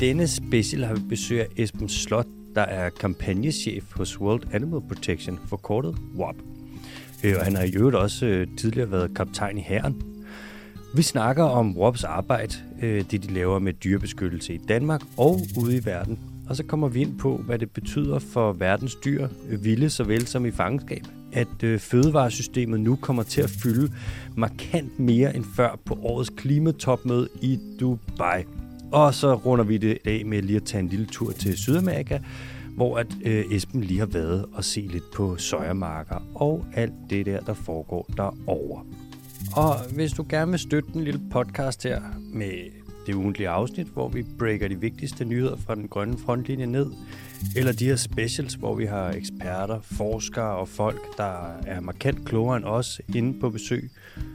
denne special har vi besøg af Esben Slot, der er kampagnechef hos World Animal Protection, forkortet WAP. Øh, og han har i øvrigt også øh, tidligere været kaptajn i hæren. Vi snakker om WAPs arbejde, øh, det de laver med dyrebeskyttelse i Danmark og ude i verden. Og så kommer vi ind på, hvad det betyder for verdens dyr, vilde såvel som i fangenskab, at fødevaresystemet nu kommer til at fylde markant mere end før på årets klimatopmøde i Dubai. Og så runder vi det af med lige at tage en lille tur til Sydamerika, hvor at øh, Esben lige har været og se lidt på søjermarker og alt det der, der foregår derovre. Og hvis du gerne vil støtte den lille podcast her med det ugentlige afsnit, hvor vi breaker de vigtigste nyheder fra den grønne frontlinje ned, eller de her specials, hvor vi har eksperter, forskere og folk, der er markant klogere end os inde på besøg,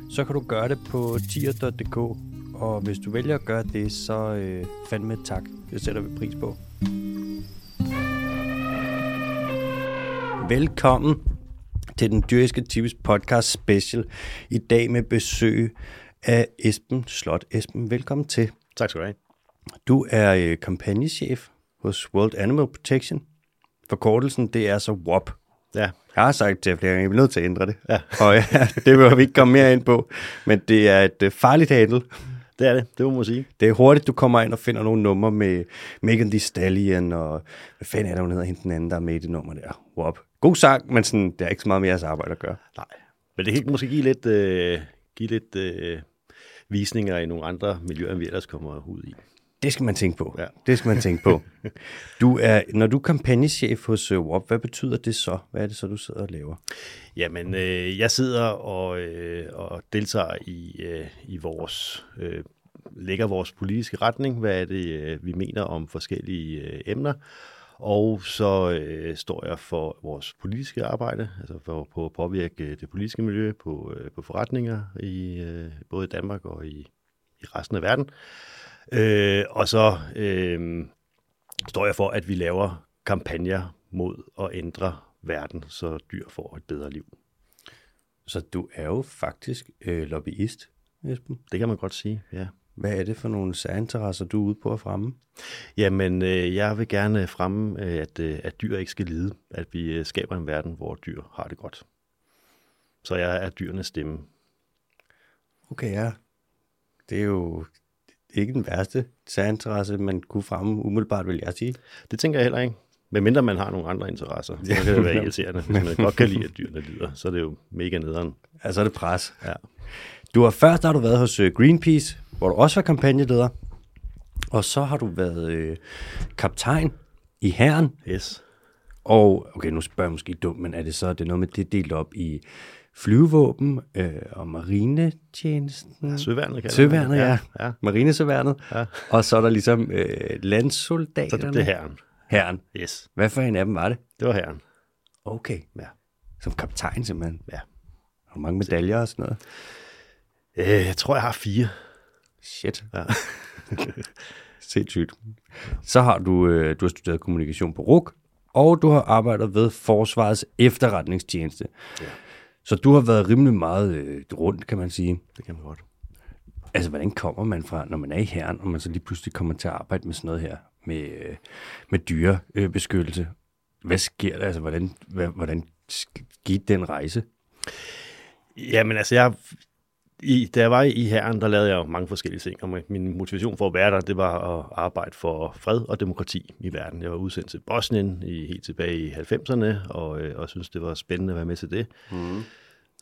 så kan du gøre det på tier.dk. Og hvis du vælger at gøre det, så øh, fandme tak. Det sætter vi pris på. Velkommen til den dyriske tips podcast special. I dag med besøg af Esben Slot. Esben, velkommen til. Tak skal du have. Du er øh, kampagnechef hos World Animal Protection. Forkortelsen, det er så WAP. Ja. Jeg har sagt til flere gange, jeg er nødt til at ændre det. Ja. Og ja, det vil vi ikke komme mere ind på. Men det er et øh, farligt handel. Det er det, det må man sige. Det er hurtigt, du kommer ind og finder nogle numre med Megan Thee Stallion, og hvad fanden er der, hun hedder, hende den anden, der er med i det nummer der. WAP. God sang, men sådan, det er ikke så meget med jeres arbejde at gøre. Nej. Men det kan måske give lidt, øh, give lidt øh, visninger i nogle andre miljøer, end vi ellers kommer ud i. Det skal man tænke på. Ja. Det skal man tænke på. Du er, når du er kampagnechef hos uh, WAP, hvad betyder det så? Hvad er det så, du sidder og laver? Jamen, øh, jeg sidder og, øh, og deltager i, øh, i vores, øh, lægger vores politiske retning. Hvad er det, øh, vi mener om forskellige øh, emner? Og så øh, står jeg for vores politiske arbejde, altså for, på at påvirke det politiske miljø på, øh, på forretninger i øh, både Danmark og i, i resten af verden. Øh, og så øh, står jeg for, at vi laver kampagner mod at ændre verden, så dyr får et bedre liv. Så du er jo faktisk øh, lobbyist, Esben. Det kan man godt sige, ja. Hvad er det for nogle særinteresser, du er ude på at fremme? Jamen, øh, jeg vil gerne fremme, øh, at, øh, at dyr ikke skal lide. At vi øh, skaber en verden, hvor dyr har det godt. Så jeg er dyrenes stemme. Okay, ja. Det er jo ikke den værste særinteresse, man kunne fremme umiddelbart, vil jeg sige. Det tænker jeg heller ikke. Men mindre man har nogle andre interesser, så kan det være irriterende. Hvis man godt kan lide, at dyrene lider, så er det jo mega nederen. Ja, så er det pres. Ja. Du har først har du været hos øh, Greenpeace, hvor du også var kampagneleder. Og så har du været øh, kaptajn i herren. Yes. Og, okay, nu spørger jeg måske dumt, men er det så er det noget med det delt op i flyvevåben øh, og marinetjenesten? Søværnet kan Søværnet, ja. ja. ja. Marinesøværnet. Ja. Og så er der ligesom øh, Så landsoldaterne. det, det er herren. Herren. Yes. Hvad for en af dem var det? Det var herren. Okay. Ja. Som kaptajn simpelthen. Ja. Har du mange medaljer og sådan noget? Øh, jeg tror, jeg har fire. Shit. Ja. Sindssygt. Så har du, øh, du har studeret kommunikation på RUK, og du har arbejdet ved Forsvarets efterretningstjeneste. Ja. Så du har været rimelig meget øh, rundt, kan man sige. Det kan man godt. Altså, hvordan kommer man fra, når man er i herren, og man så lige pludselig kommer til at arbejde med sådan noget her, med, øh, med dyrebeskyttelse? Øh? Hvad sker der? Altså, hvordan, hvordan skete den rejse? Jamen altså, jeg, i, da jeg var i herren, der lavede jeg mange forskellige ting, og min motivation for at være der, det var at arbejde for fred og demokrati i verden. Jeg var udsendt til Bosnien i, helt tilbage i 90'erne, og, øh, og synes det var spændende at være med til det. Mm.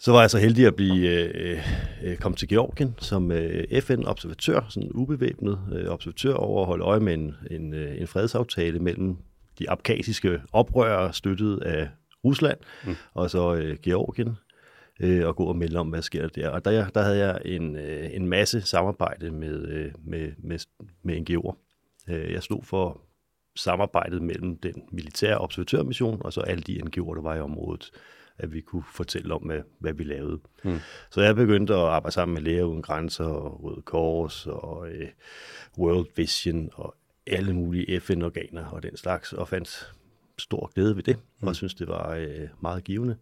Så var jeg så heldig at blive øh, øh, komme til Georgien som øh, FN-observatør, sådan ubevæbnet øh, observatør over at holde øje med en, en, øh, en fredsaftale mellem de abkasiske oprørere støttet af Rusland mm. og så øh, Georgien øh, og gå og melde om, hvad sker der der. Og der, der havde jeg en, øh, en masse samarbejde med, øh, med, med, med NGO'er. Øh, jeg stod for samarbejdet mellem den militære observatørmission og så alle de NGO'er, der var i området, at vi kunne fortælle om, hvad, hvad vi lavede. Mm. Så jeg begyndte at arbejde sammen med Læger Uden Grænser og Røde Kors og øh, World Vision og alle mulige FN-organer og den slags, og fandt stor glæde ved det, mm. og synes det var øh, meget givende.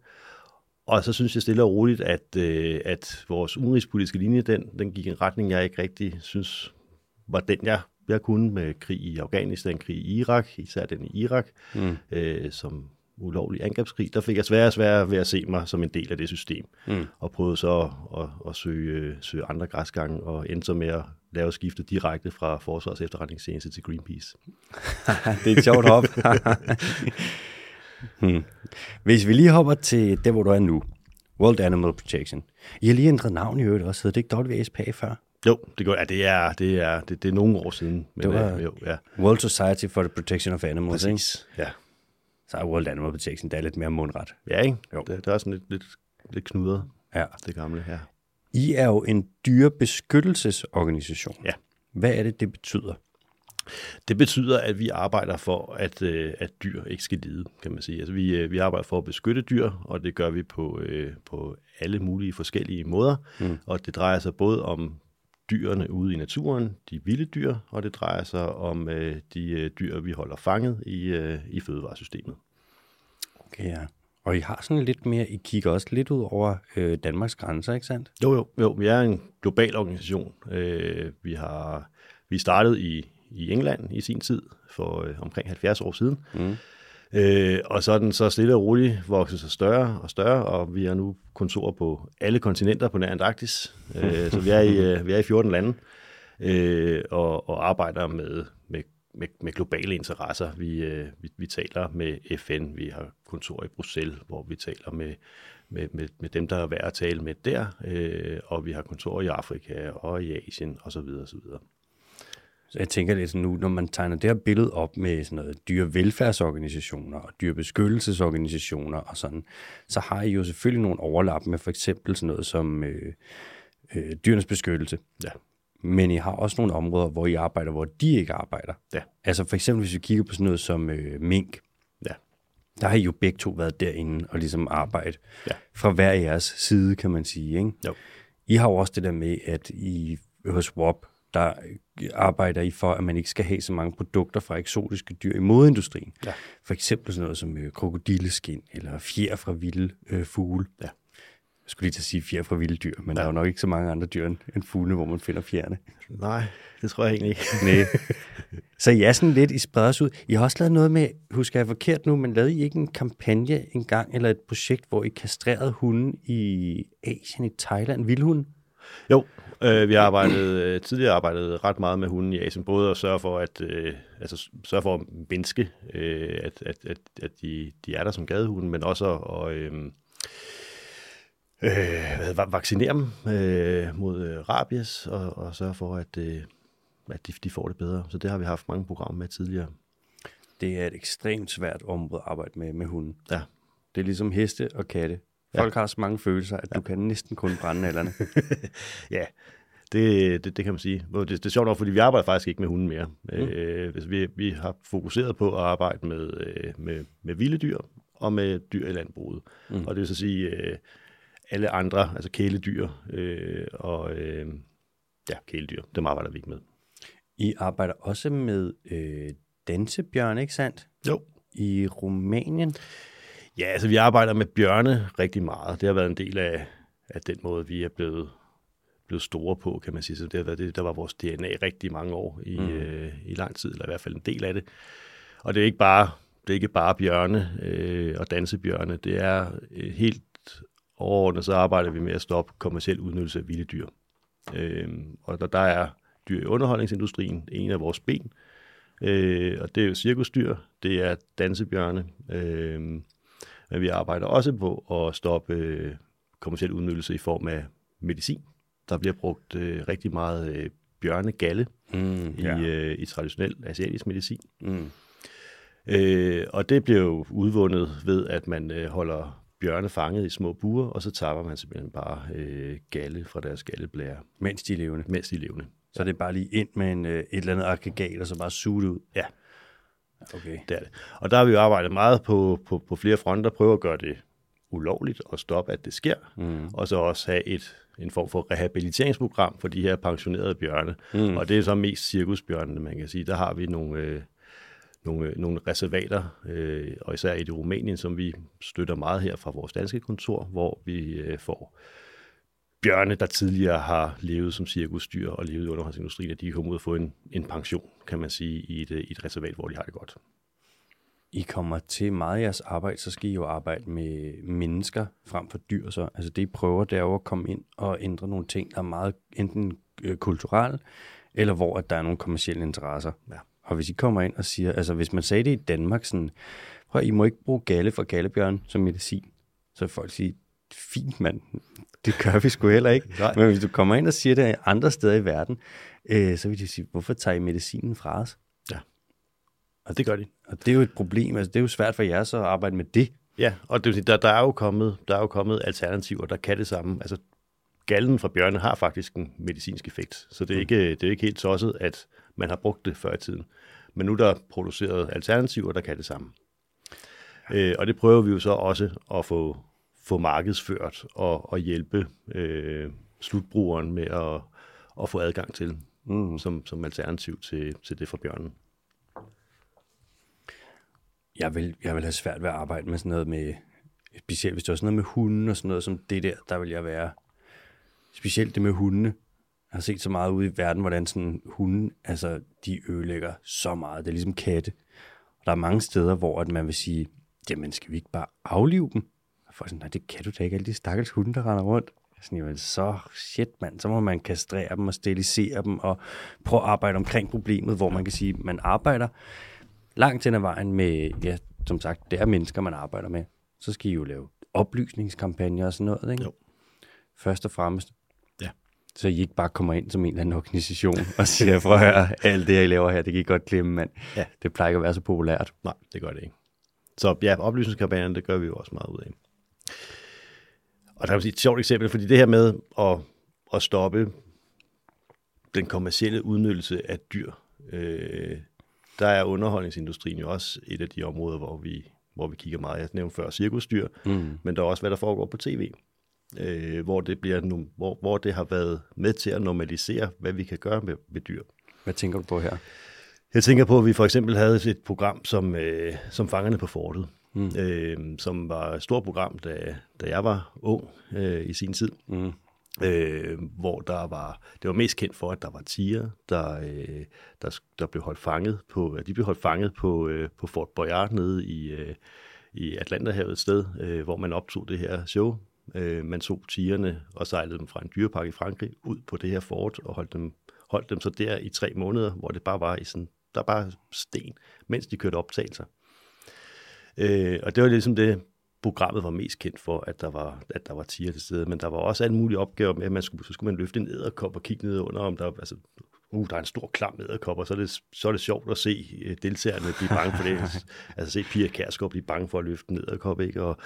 Og så synes jeg stille og roligt, at, øh, at vores udenrigspolitiske linje, den, den gik i en retning, jeg ikke rigtig synes var den, jeg jeg kunne med krig i Afghanistan, krig i Irak, især den i Irak, mm. øh, som ulovlig angrebskrig, der fik jeg sværere og sværere ved at se mig som en del af det system, mm. og prøvede så at, at, at søge, søge andre græsgange, og endte så med at lave skiftet direkte fra Forsvars efterretningstjeneste til Greenpeace. det er et sjovt hop. hmm. Hvis vi lige hopper til der, hvor du er nu, World Animal Protection. I har lige ændret navn i øvrigt også. Hedder det ikke WSPA før? Jo, det, går, ja, det, er, det, er, det, det er nogle år siden. Men det var jo, ja. World Society for the Protection of Animals, Præcis, ikke? ja. Så er World Animal Protection, det er lidt mere mundret. Ja, ikke? Jo. Det, det er sådan lidt, lidt, lidt knudret, ja. det gamle her. I er jo en dyrebeskyttelsesorganisation. Ja. Hvad er det, det betyder? Det betyder, at vi arbejder for, at, øh, at dyr ikke skal lide, kan man sige. Altså, vi, øh, vi arbejder for at beskytte dyr, og det gør vi på, øh, på alle mulige forskellige måder. Mm. Og det drejer sig både om dyrene ude i naturen, de vilde dyr, og det drejer sig om øh, de dyr, vi holder fanget i, øh, i fødevaresystemet. Okay, ja. Og I har sådan lidt mere, I kigger også lidt ud over øh, Danmarks grænser, ikke sandt? Jo, jo, jo. Vi er en global organisation. Øh, vi har vi startede i, i England i sin tid, for øh, omkring 70 år siden. Mm. Øh, og så er den så stille og roligt vokset sig større og større, og vi har nu kontorer på alle kontinenter på nær Antarktis. øh, så vi er, i, øh, vi er i 14 lande øh, og, og arbejder med, med, med, med globale interesser. Vi, øh, vi, vi taler med FN, vi har kontor i Bruxelles, hvor vi taler med, med, med, med dem, der er værd at tale med der, øh, og vi har kontor i Afrika og i Asien osv. osv. Så jeg tænker lidt nu, når man tegner det her billede op med sådan noget dyrevelfærdsorganisationer og dyrebeskyttelsesorganisationer og sådan, så har I jo selvfølgelig nogle overlap med for eksempel sådan noget som øh, øh, dyrenes beskyttelse. Ja. Men I har også nogle områder, hvor I arbejder, hvor de ikke arbejder. Ja. Altså for eksempel, hvis vi kigger på sådan noget som øh, mink. Ja. Der har I jo begge to været derinde og ligesom arbejde ja. fra hver jeres side, kan man sige. Ikke? Jo. I har jo også det der med, at I hos WOP der arbejder I for, at man ikke skal have så mange produkter fra eksotiske dyr i modindustrien. Ja. For eksempel sådan noget som øh, krokodilleskin eller fjer fra vilde øh, fugle. Ja. Jeg skulle lige til at sige fjer fra vilde dyr, men ja. der er jo nok ikke så mange andre dyr end fuglene, hvor man finder fjerne. Nej, det tror jeg egentlig ikke. Nej. Så I er sådan lidt i spredes ud. I har også lavet noget med, husker jeg forkert nu, men lavede I ikke en kampagne engang, eller et projekt, hvor I kastrerede hunden i Asien, i Thailand, vildhunden? Jo, øh, vi har arbejdet, øh, tidligere arbejdet ret meget med hunden i Asien, både at sørge for at, øh, altså, sørge for at mindske, øh, at, at, at, at de, de er der som gadehunde, men også at øh, øh, vaccinere dem øh, mod øh, rabies og, og sørge for, at, øh, at de, de får det bedre. Så det har vi haft mange programmer med tidligere. Det er et ekstremt svært område at arbejde med med hunden. Ja. Det er ligesom heste og katte. Folk ja. har så mange følelser, at ja. du kan næsten kun brænde nallerne. ja, det, det, det kan man sige. Det, det er sjovt nok, fordi vi arbejder faktisk ikke med hunden mere. Mm. Øh, vi, vi har fokuseret på at arbejde med, øh, med, med vilde dyr og med dyr i landbruget. Mm. Og det vil så sige øh, alle andre, altså kæledyr øh, og øh, ja, kæledyr, dem arbejder vi ikke med. I arbejder også med øh, dansebjørn, ikke sandt? Jo. I Rumænien? Ja, altså vi arbejder med bjørne rigtig meget. Det har været en del af, af den måde, vi er blevet, blevet store på, kan man sige. Så det har været det, der var vores DNA rigtig mange år i, mm. øh, i lang tid, eller i hvert fald en del af det. Og det er ikke bare, det er ikke bare bjørne øh, og dansebjørne. Det er øh, helt overordnet, så arbejder vi med at stoppe kommersiel udnyttelse af vilde dyr. Øh, og der, der er dyr i underholdningsindustrien en af vores ben. Øh, og det er jo cirkusdyr, det er dansebjørne, øh, men vi arbejder også på at stoppe øh, kommersiel udnyttelse i form af medicin. Der bliver brugt øh, rigtig meget øh, bjørnegalle mm, i, ja. øh, i traditionel asiatisk medicin. Mm. Øh, og det bliver jo udvundet ved, at man øh, holder bjørne fanget i små buer, og så tapper man simpelthen bare øh, galle fra deres galleblære. Mens de er levende? Mens de er levende. Så det er bare lige ind med en, øh, et eller andet aggregat, og så bare suge det ud? Ja. Okay. Det er det. Og der har vi jo arbejdet meget på, på, på flere fronter, prøve at gøre det ulovligt og stoppe, at det sker, mm. og så også have et, en form for rehabiliteringsprogram for de her pensionerede bjørne. Mm. Og det er så mest cirkusbjørnene, man kan sige. Der har vi nogle, øh, nogle, øh, nogle reservater, øh, og især i det Rumænien, som vi støtter meget her fra vores danske kontor, hvor vi øh, får bjørne, der tidligere har levet som cirkusdyr og levet i underholdsindustrien, at de kommer ud og få en, en pension, kan man sige, i et, i et reservat, hvor de har det godt. I kommer til meget af jeres arbejde, så skal I jo arbejde med mennesker frem for dyr. Så. Altså det, I prøver, det er jo at komme ind og ændre nogle ting, der er meget enten øh, kulturelle, eller hvor at der er nogle kommersielle interesser. Ja. Og hvis I kommer ind og siger, altså hvis man sagde det i Danmark, sådan, prøv, I må ikke bruge galle for gallebjørn som medicin, så folk sige, fint mand, det gør vi sgu heller ikke. Nej. Men hvis du kommer ind og siger det andre steder i verden, øh, så vil de sige, hvorfor tager I medicinen fra os? Og det gør de. Og det er jo et problem, altså det er jo svært for jer så at arbejde med det. Ja, og det, der, der, er jo kommet, der er jo kommet alternativer, der kan det samme. Altså, gallen fra bjørne har faktisk en medicinsk effekt, så det er, ikke, det er ikke helt tosset, at man har brugt det før i tiden. Men nu er der produceret alternativer, der kan det samme. Øh, og det prøver vi jo så også at få, få markedsført og, og hjælpe øh, slutbrugeren med at, at få adgang til mm. som, som alternativ til, til det fra bjørnen. Jeg vil, jeg vil have svært ved at arbejde med sådan noget med, specielt hvis det var sådan noget med hunden og sådan noget som det der, der vil jeg være, specielt det med hundene. Jeg har set så meget ude i verden, hvordan sådan hunde, altså de ødelægger så meget. Det er ligesom katte. Og der er mange steder, hvor at man vil sige, jamen skal vi ikke bare aflive dem? Folk sådan, nej det kan du da ikke, alle de stakkels hunde, der render rundt. Jeg Sådan, jamen, så shit mand, så må man kastrere dem og sterilisere dem og prøve at arbejde omkring problemet, hvor man kan sige, man arbejder langt hen ad vejen med, ja, som sagt, det er mennesker, man arbejder med. Så skal I jo lave oplysningskampagner og sådan noget, ikke? Jo. Først og fremmest. Ja. Så I ikke bare kommer ind som en eller anden organisation og siger, for at høre, alt det, jeg laver her, det kan I godt glemme, mand. Ja. Det plejer ikke at være så populært. Nej, det gør det ikke. Så ja, oplysningskampagnen, det gør vi jo også meget ud af. Og der er et sjovt eksempel, fordi det her med at, at stoppe den kommercielle udnyttelse af dyr, øh, der er underholdningsindustrien jo også et af de områder, hvor vi, hvor vi kigger meget. Jeg nævnte før cirkusdyr, mm. men der er også, hvad der foregår på tv, øh, hvor, det bliver nu, hvor, hvor det har været med til at normalisere, hvad vi kan gøre med, med dyr. Hvad tænker du på her? Jeg tænker på, at vi for eksempel havde et program som, øh, som Fangerne på Fortet, mm. øh, som var et stort program, da, da jeg var ung øh, i sin tid. Mm. Øh, hvor der var, det var mest kendt for, at der var tiger, der, øh, der, der blev holdt fanget på, de blev holdt fanget på, øh, på Fort Boyard nede i, øh, i Atlanterhavet et sted, øh, hvor man optog det her show. Øh, man tog tigerne og sejlede dem fra en dyrepark i Frankrig ud på det her fort og holdt dem, holdt dem så der i tre måneder, hvor det bare var i sådan, der bare sten, mens de kørte optagelser. Øh, og det var ligesom det, programmet var mest kendt for, at der var, at der var tiger til stede, men der var også alle mulige opgaver med, at man skulle, så skulle man løfte en æderkop og kigge ned under, om der, altså, uh, der er en stor klam æderkop, og så er, det, så er det sjovt at se øh, deltagerne blive bange for det. altså se Pia Kærsgaard blive bange for at løfte en æderkop, ikke? Og,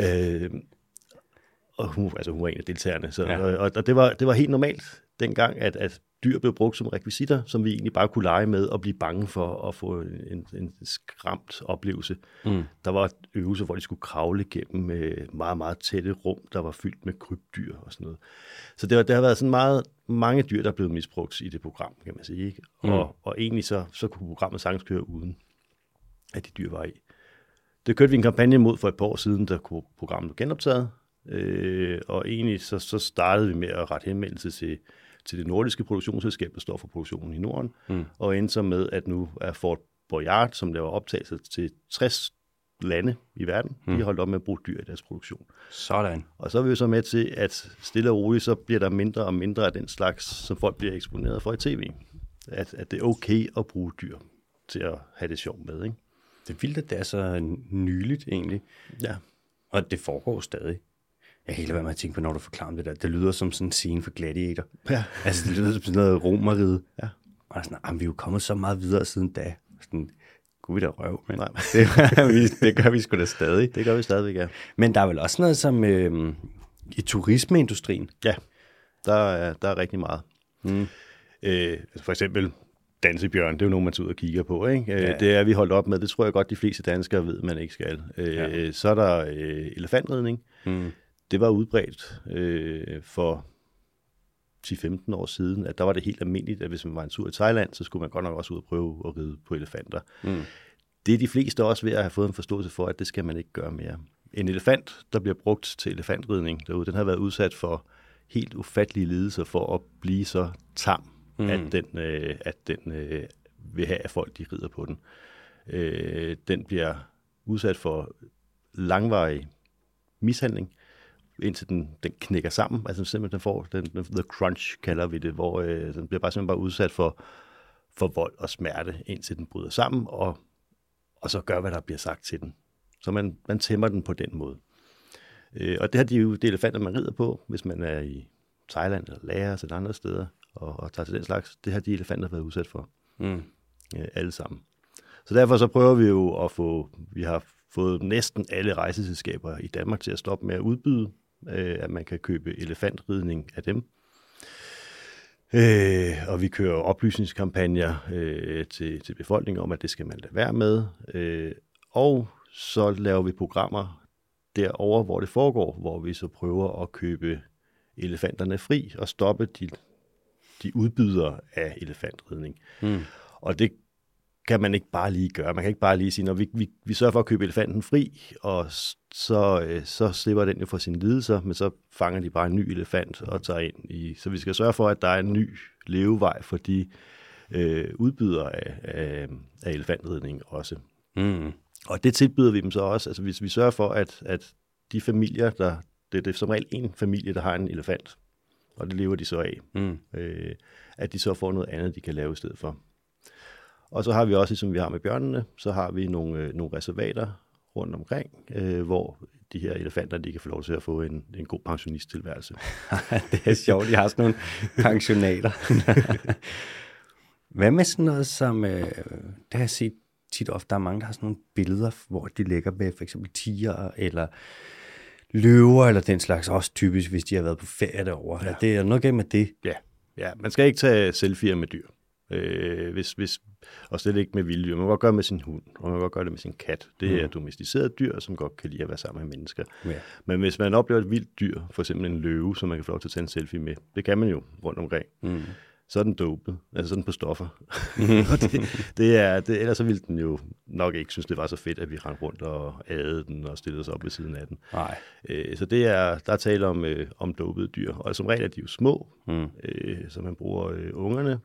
øh, og hun, altså, hun var en af deltagerne, så, ja. og, og det, var, det var helt normalt dengang, at, at dyr blev brugt som rekvisitter, som vi egentlig bare kunne lege med og blive bange for at få en, en skræmt oplevelse. Mm. Der var øvelser, hvor de skulle kravle gennem øh, meget, meget tætte rum, der var fyldt med krybdyr og sådan noget. Så det, var, det har været sådan meget mange dyr, der er blevet misbrugt i det program, kan man sige. Ikke? Mm. Og, og egentlig så, så kunne programmet sagtens køre uden, at de dyr var i. Det kørte vi en kampagne mod for et par år siden, der kunne programmet genoptaget. Øh, og egentlig så, så startede vi med at rette henvendelse til til det nordiske produktionsselskab, der står for produktionen i Norden, mm. og endte så med, at nu er Fort Boyard, som laver optagelser til 60 lande i verden, mm. de har holdt op med at bruge dyr i deres produktion. Sådan. Og så er vi jo så med til, at stille og roligt, så bliver der mindre og mindre af den slags, som folk bliver eksponeret for i tv. At, at det er okay at bruge dyr til at have det sjovt med, ikke? Det er vildt, at det er så nyligt egentlig. Ja. Og det foregår stadig. Jeg kan være med at tænke på, når du forklarer det der. Det lyder som sådan en scene for Gladiator. Ja. Altså, det lyder som sådan noget romeride. Ja. Og sådan, jamen, vi er jo kommet så meget videre siden da. Sådan, gud vi da røv, men Nej. det, det gør vi sgu da stadig. Det gør vi stadigvæk, ja. Men der er vel også noget som øh, i turismeindustrien. Ja, der er, der er rigtig meget. Mm. Øh, for eksempel dansebjørn, det er jo nogen, man tager ud og kigger på. Ikke? Ja. Det er vi holdt op med, det tror jeg godt, de fleste danskere ved, man ikke skal. Ja. Så er der øh, elefantridning. Mm det var udbredt øh, for 10-15 år siden, at der var det helt almindeligt, at hvis man var en tur i Thailand, så skulle man godt nok også ud og prøve at ride på elefanter. Mm. Det er de fleste også ved at have fået en forståelse for, at det skal man ikke gøre mere. En elefant, der bliver brugt til elefantridning derude, den har været udsat for helt ufattelige lidelser for at blive så tam, mm. at den, øh, at den øh, vil have, at folk de rider på den. Øh, den bliver udsat for langvarig mishandling, indtil den, den knækker sammen. Altså simpelthen den får den, the crunch, kalder vi det, hvor øh, den bliver bare simpelthen bare udsat for, for vold og smerte, indtil den bryder sammen, og, og så gør, hvad der bliver sagt til den. Så man, man tæmmer den på den måde. Øh, og det har de jo, det elefanter, man rider på, hvis man er i Thailand eller Laos eller andre steder, og, og tager til den slags, det har de elefanter været udsat for. Mm. Øh, alle sammen. Så derfor så prøver vi jo at få, vi har fået næsten alle rejseselskaber i Danmark til at stoppe med at udbyde, øh, at man kan købe elefantridning af dem. Øh, og vi kører oplysningskampagner øh, til, til befolkningen om, at det skal man lade være med. Øh, og så laver vi programmer derover, hvor det foregår, hvor vi så prøver at købe elefanterne fri og stoppe de, de udbydere af elefantridning. Mm. Og det kan man ikke bare lige gøre. Man kan ikke bare lige sige, når vi, vi, vi sørger for at købe elefanten fri, og så, øh, så slipper den jo for sine lidelser, men så fanger de bare en ny elefant og tager ind i. Så vi skal sørge for, at der er en ny levevej for de øh, udbydere af, af, af elefantridning også. Mm. Og det tilbyder vi dem så også. Altså hvis vi sørger for, at, at de familier, der, det, det er som regel en familie, der har en elefant, og det lever de så af, mm. øh, at de så får noget andet, de kan lave i stedet for. Og så har vi også, som vi har med bjørnene, så har vi nogle, øh, nogle reservater rundt omkring, øh, hvor de her elefanter, de kan få lov til at få en, en god pensionisttilværelse. det er sjovt, de har sådan nogle pensionater. Hvad med sådan noget som, øh, det har jeg set tit ofte, der er mange, der har sådan nogle billeder, hvor de ligger med for eksempel tiger eller løver eller den slags, også typisk, hvis de har været på ferie derovre. Ja. Er det er noget gennem med det? Ja. ja, man skal ikke tage selfie'er med dyr. Øh, hvis, hvis, og slet ikke med vilddyr. Man kan godt gøre det med sin hund, og man kan godt gøre det med sin kat. Det er mm. domesticeret dyr, som godt kan lide at være sammen med mennesker. Ja. Men hvis man oplever et vildt dyr, for eksempel en løve, som man kan få lov til at tage en selfie med, det kan man jo rundt omkring. Mm så er den dopet, altså sådan på stoffer. og det, det er, det, ellers så ville den jo nok ikke synes, det var så fedt, at vi rendte rundt og adede den og stillede os op ved siden af den. Nej. Øh, så det er, der er tale om, øh, om dopede dyr, og som regel er de jo små, mm. øh, så man bruger øh, ungerne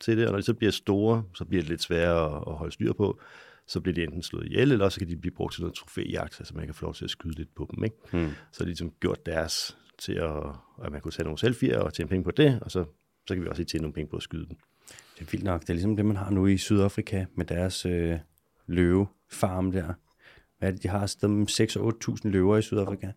til det, og når de så bliver store, så bliver det lidt sværere at, at holde styr på, så bliver de enten slået ihjel, eller så kan de blive brugt til noget trofæjagt, altså man kan få lov til at skyde lidt på dem. Ikke? Mm. Så har de ligesom gjort deres til at, at man kunne tage nogle selfies og tjene penge på det, og så så kan vi også tjene nogle penge på at skyde dem. Det er vildt nok. Det er ligesom det, man har nu i Sydafrika med deres øh, løvefarm der. Hvad er det, de har stadig 6 8.000 løver i Sydafrika.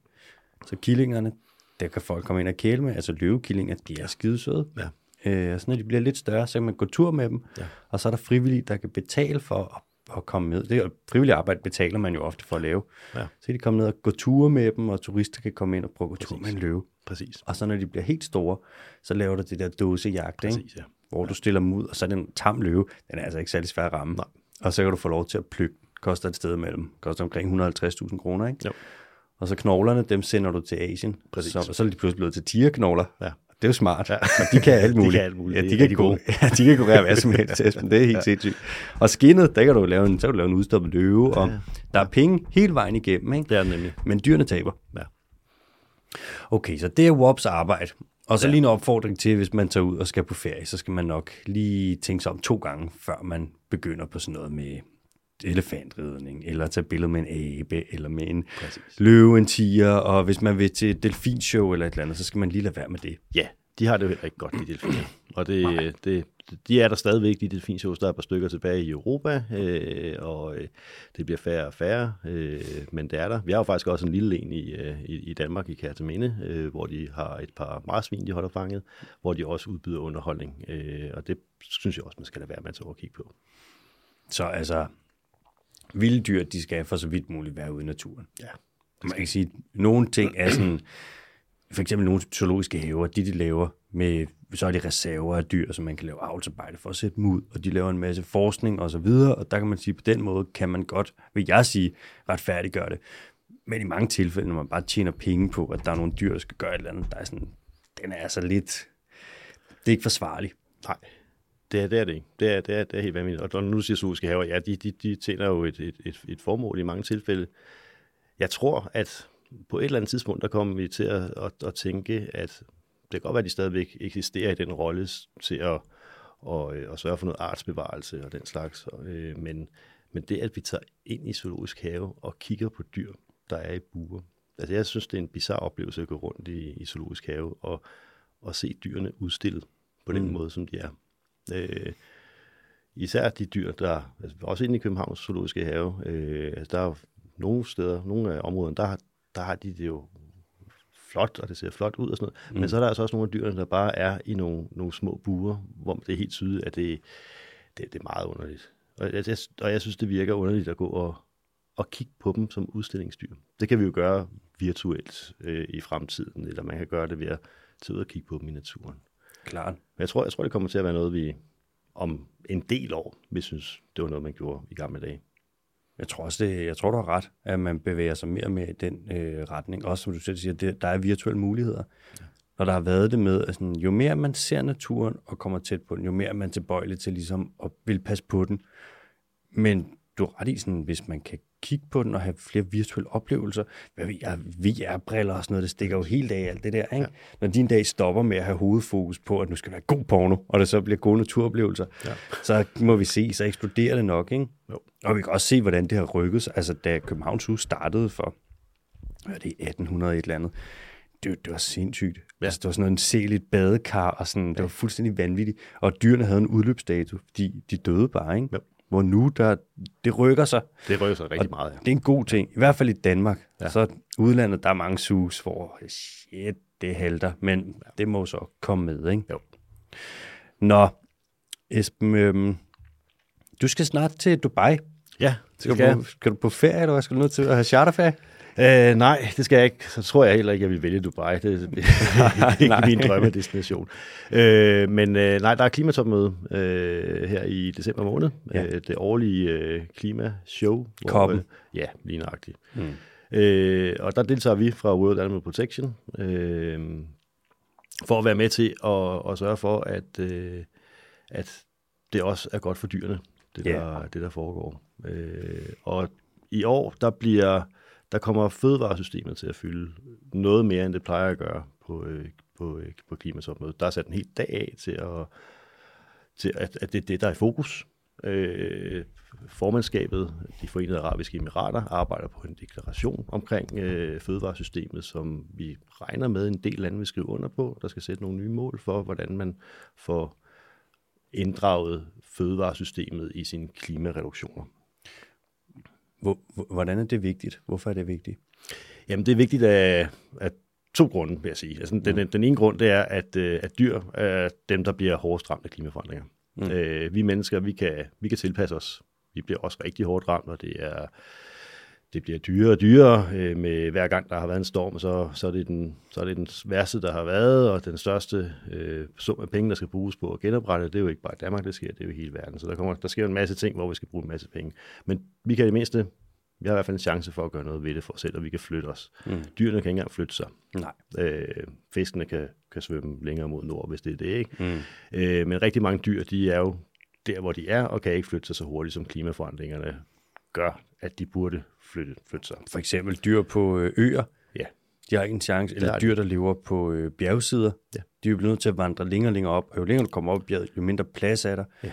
Så killingerne, der kan folk komme ind og kæle med. Altså løvekillinger, de er skide søde. Ja. Øh, og så når de bliver lidt større, så kan man gå tur med dem. Ja. Og så er der frivillige, der kan betale for at, at komme med. Det er frivilligt arbejde betaler man jo ofte for at lave. Ja. Så kan de komme ned og gå ture med dem, og turister kan komme ind og prøve at gå tur med en løve. Præcis. Og så når de bliver helt store, så laver du det der dåsejagt, Præcis, ikke? Ja. hvor ja. du stiller dem ud, og så er den tam løve, den er altså ikke særlig svær at ramme. Nej. Og så kan du få lov til at plukke, koster et sted mellem, koster omkring 150.000 kroner, ikke? Jo. Og så knoglerne, dem sender du til Asien. Præcis. Så, så er de pludselig blevet til tigerknogler. Ja. Det er jo smart. Ja. Og de kan alt muligt. de kan alt muligt. Ja, de, kan, de, gode. ja, de kan kurere hvad som helst, Esben. Det er helt ja. sindssygt. Og skinnet, der kan du lave en, så kan du lave en udstoppet løve, og ja. der er penge hele vejen igennem. Ikke? Det er nemlig. Men dyrene taber. Ja. Okay, så det er WOPs arbejde. Og så ja. lige en opfordring til, hvis man tager ud og skal på ferie, så skal man nok lige tænke sig om to gange, før man begynder på sådan noget med elefantridning, eller tage billeder med en abe, eller med en Præcis. løve, en tiger, og hvis man vil til et delfinshow eller et eller andet, så skal man lige lade være med det. Ja, de har det heller ikke godt, de delfiner. Og det, det, de er der stadigvæk, de delfinshows, der er par stykker tilbage i Europa, øh, og øh, det bliver færre og færre, øh, men det er der. Vi har jo faktisk også en lille en i, øh, i, i Danmark, i Kærteminde, øh, hvor de har et par marsvin, de holder fanget, hvor de også udbyder underholdning, øh, og det synes jeg også, man skal lade være med at kigge på. Så altså, vilde dyr, de skal for så vidt muligt være ude i naturen. Ja. Man kan sige, at nogle ting er sådan, for eksempel nogle zoologiske haver, de de laver med, så er de reserver af dyr, som man kan lave avlsarbejde for at sætte dem ud, og de laver en masse forskning og så videre, og der kan man sige, på den måde kan man godt, vil jeg sige, retfærdiggøre det. Men i mange tilfælde, når man bare tjener penge på, at der er nogle dyr, der skal gøre et eller andet, der er sådan, den er altså lidt, det er ikke forsvarligt. Nej, det er, det er det ikke. Det er, det er, det er helt vanvittigt. Og nu siger zoologiske haver, ja, de, de, de tjener jo et, et, et, et formål i mange tilfælde. Jeg tror, at på et eller andet tidspunkt, der kommer vi til at, at, at tænke, at det kan godt være, at de stadigvæk eksisterer i den rolle til at, og, og sørge for noget artsbevarelse og den slags. Øh, men, men det, at vi tager ind i zoologisk have og kigger på dyr, der er i buer. Altså jeg synes, det er en bizarre oplevelse at gå rundt i, i zoologisk have og, og se dyrene udstillet på den mm. måde, som de er. Øh, især de dyr, der, altså også inde i Københavns zoologiske have, øh, altså der er nogle steder, nogle af områderne, der, der har de det jo flot, og det ser flot ud og sådan noget. Mm. Men så er der altså også nogle af dyrene, der bare er i nogle, nogle små buer, hvor det er helt tydeligt, at det, det, det er meget underligt. Og jeg, og jeg synes, det virker underligt at gå og, og kigge på dem som udstillingsdyr. Det kan vi jo gøre virtuelt øh, i fremtiden, eller man kan gøre det ved at tage ud og kigge på dem i naturen. Klart. Men jeg tror, jeg tror, det kommer til at være noget, vi om en del år, vi synes, det var noget, man gjorde i gamle dage. Jeg tror også, det, jeg tror, du har ret, at man bevæger sig mere i den øh, retning. Også som du selv siger, det, der er virtuelle muligheder. Ja. Når der har været det med, at sådan, jo mere man ser naturen og kommer tæt på den, jo mere er man tilbøjelig til ligesom at vil passe på den. Men du har ret i, sådan, hvis man kan kigge på den og have flere virtuelle oplevelser. Hvad vi er, VR-briller og sådan noget, det stikker jo helt af alt det der. Ikke? Ja. Når din dag stopper med at have hovedfokus på, at nu skal være god porno, og det så bliver gode naturoplevelser, ja. så må vi se, så eksploderer det nok. Ikke? Jo. Og vi kan også se, hvordan det har rykket sig. Altså, da Københavns Hus startede for, hvad er det, 1800 et eller andet, det, det var sindssygt. Ja. Altså, det var sådan noget en seligt badekar, og sådan, det var fuldstændig vanvittigt. Og dyrene havde en udløbsdato, fordi de døde bare, ikke? Ja hvor nu der, det rykker sig. Det rykker sig rigtig meget, ja. Det er en god ting, i hvert fald i Danmark. Ja. Så udlandet, der er mange sus, hvor shit, det halter, men ja. det må så komme med, ikke? Jo. Nå, Esben, øhm, du skal snart til Dubai. Ja, skal, skal, du på, skal du på ferie, eller skal du ned til at have charterferie? Øh, nej, det skal jeg ikke. Så tror jeg heller ikke, jeg vil vælge Dubai. Det, det, det er ikke min drømmedestination. Øh, men øh, nej, der er klimatopmøde øh, her i december måned. Ja. Øh, det årlige øh, klimashow. Koppen. Øh, ja, lige nøjagtigt. Mm. Øh, og der deltager vi fra World Animal Protection øh, for at være med til at, at sørge for, at, øh, at det også er godt for dyrene, det, yeah. der, det der foregår. Øh, og i år, der bliver der kommer fødevaresystemet til at fylde noget mere, end det plejer at gøre på, øh, på, øh, på klimatopmødet. Der er sat en helt dag af til, at, til at, at det er det, der er i fokus. Øh, formandskabet, de forenede arabiske emirater, arbejder på en deklaration omkring øh, fødevaresystemet, som vi regner med en del lande vil skrive under på. Der skal sætte nogle nye mål for, hvordan man får inddraget fødevaresystemet i sine klimareduktioner. Hvordan er det vigtigt? Hvorfor er det vigtigt? Jamen, det er vigtigt af, af to grunde, vil jeg sige. Altså, den, mm. den ene grund, det er, at, øh, at dyr er dem, der bliver hårdest ramt af klimaforandringer. Mm. Øh, vi mennesker, vi kan, vi kan tilpasse os. Vi bliver også rigtig hårdt ramt, og det er det bliver dyrere og dyrere. Øh, med hver gang der har været en storm, så, så, er det den, så er det den værste, der har været, og den største øh, sum af penge, der skal bruges på at genoprette, det er jo ikke bare Danmark, det sker, det er jo hele verden. Så der, kommer, der sker en masse ting, hvor vi skal bruge en masse penge. Men vi kan i det mindste, vi har i hvert fald en chance for at gøre noget ved det for os selv, og vi kan flytte os. Mm. Dyrene kan ikke engang flytte sig. Nej. Øh, fiskene kan, kan svømme længere mod nord, hvis det er det, ikke? Mm. Øh, men rigtig mange dyr, de er jo der, hvor de er, og kan ikke flytte sig så hurtigt, som klimaforandringerne gør, at de burde flytte, flytte sig. For eksempel dyr på øh, øer. Ja. De har ikke en chance. Eller dyr, der lever på øh, bjergsider. Ja. De er jo nødt til at vandre længere og længere op. Og jo længere du kommer op bjerget, jo mindre plads er der. Ja.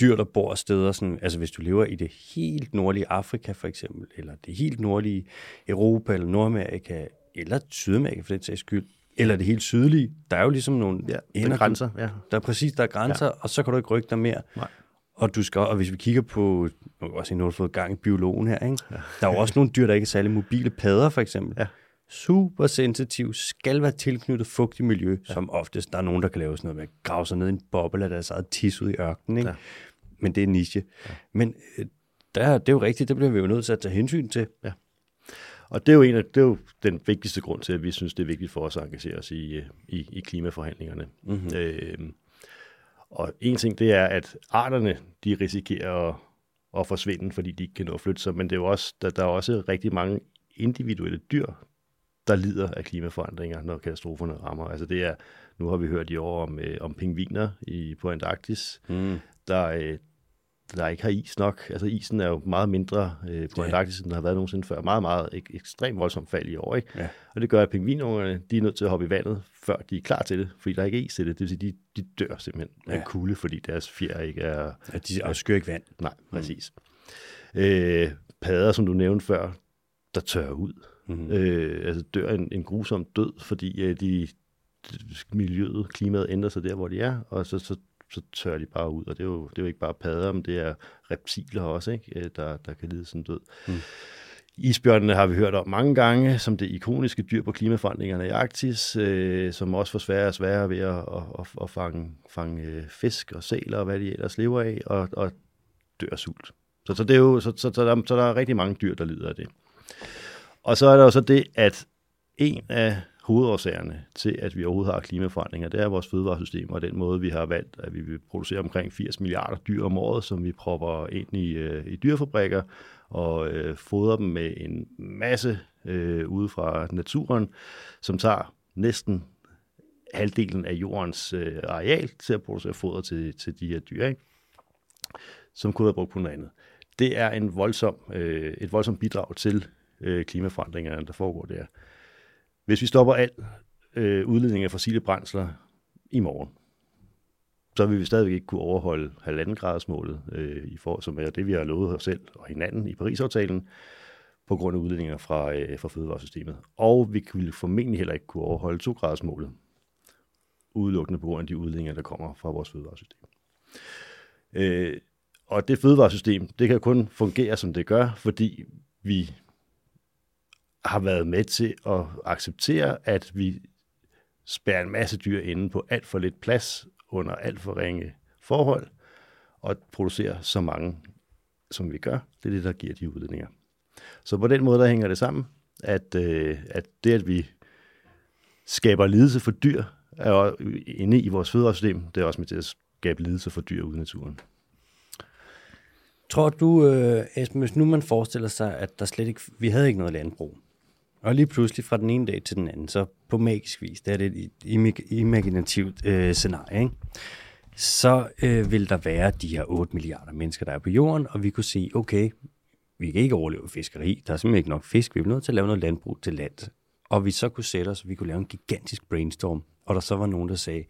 Dyr, der bor steder, sådan, altså hvis du lever i det helt nordlige Afrika for eksempel, eller det helt nordlige Europa eller Nordamerika, eller Sydamerika for den sags skyld, eller det helt sydlige, der er jo ligesom nogle ja, ender, grænser. Ja. Der er præcis, der er grænser, ja. og så kan du ikke rykke dig mere. Nej. Og, du skal, og hvis vi kigger på, nu kan også nu har fået gang i biologen her, ikke? Ja. der er jo også nogle dyr, der ikke er særlig mobile. Padder for eksempel. Ja. Super sensitiv, skal være tilknyttet fugtigt miljø, ja. som oftest. Der er nogen, der kan lave sådan noget med at grave sig ned i en boble af deres eget tis ud i ørkenen. Ikke? Ja. Men det er niche. Ja. Men øh, der, det er jo rigtigt, det bliver vi jo nødt til at tage hensyn til. Ja. Og det er jo, en af, det er jo den vigtigste grund til, at vi synes, det er vigtigt for os at engagere os i, øh, i, i klimaforhandlingerne. Mm-hmm. Øh, og en ting, det er, at arterne, de risikerer at, at forsvinde, fordi de ikke kan nå at flytte sig, men det er jo også, der, der er også rigtig mange individuelle dyr, der lider af klimaforandringer, når katastroferne rammer. Altså det er, nu har vi hørt i år om, øh, om pingviner i, på Antarktis, mm. der, øh, der ikke har is nok. Altså isen er jo meget mindre øh, på ja. Antarktis, end der har været nogensinde før. Meget, meget ek- ekstremt voldsomt fald i år. Ikke? Ja. Og det gør, at pingvinungerne de er nødt til at hoppe i vandet, før de er klar til det, fordi der ikke er is til det. Det vil sige, de, de dør simpelthen ja. af kulde, fordi deres fjer ikke er... Ja, de afskyr ikke vand. Nej, præcis. Mm. Øh, padder, som du nævnte før, der tørrer ud. Mm-hmm. Øh, altså dør en, en grusom død, fordi øh, de, miljøet, klimaet ændrer sig der, hvor de er, og så, så, så tørrer de bare ud. Og det er jo, det er jo ikke bare padder, men det er reptiler også, ikke? Øh, der, der kan lide sådan død. Mm. Isbjørnene har vi hørt om mange gange, som det ikoniske dyr på klimaforandringerne i Arktis, øh, som også får sværere og sværere ved at, at, at, at fange, fange øh, fisk og sæler og hvad de ellers lever af, og, og dør sult. Så, så, det er jo, så, så, så, der, så der er rigtig mange dyr, der lider af det. Og så er der jo så det, at en af hovedårsagerne til, at vi overhovedet har klimaforandringer, det er vores fødevaresystem og den måde, vi har valgt, at vi vil producere omkring 80 milliarder dyr om året, som vi propper ind i, øh, i dyrefabrikker og øh, fodrer dem med en masse øh, ude fra naturen, som tager næsten halvdelen af jordens øh, areal til at producere foder til, til de her dyr, ikke? som kunne være brugt på noget andet. Det er en voldsom, øh, et voldsomt bidrag til øh, klimaforandringerne, der foregår der. Hvis vi stopper al øh, udledning af fossile brændsler i morgen, så vil vi stadigvæk ikke kunne overholde halvanden gradersmålet, øh, i for, som er det, vi har lovet os selv og hinanden i Paris-aftalen, på grund af udledninger fra, øh, fra fødevaresystemet. Og vi vil formentlig heller ikke kunne overholde 2 gradersmålet, udelukkende på grund af de udledninger, der kommer fra vores fødevaresystem. Øh, og det fødevaresystem, det kan kun fungere, som det gør, fordi vi har været med til at acceptere, at vi spærer en masse dyr inde på alt for lidt plads under alt for ringe forhold, og producerer så mange, som vi gør. Det er det, der giver de udledninger. Så på den måde, der hænger det sammen, at, øh, at det, at vi skaber lidelse for dyr, er jo inde i vores fødevaresystem, det er også med til at skabe lidelse for dyr ude i naturen. Tror du, øh, Esben, hvis nu man forestiller sig, at der slet ikke, vi havde ikke noget landbrug, og lige pludselig fra den ene dag til den anden, så på magisk vis, det er det et imaginativt øh, scenarie, ikke? så øh, vil der være de her 8 milliarder mennesker, der er på jorden, og vi kunne sige, okay, vi kan ikke overleve fiskeri, der er simpelthen ikke nok fisk, vi er nødt til at lave noget landbrug til land. Og vi så kunne sætte os, vi kunne lave en gigantisk brainstorm, og der så var nogen, der sagde,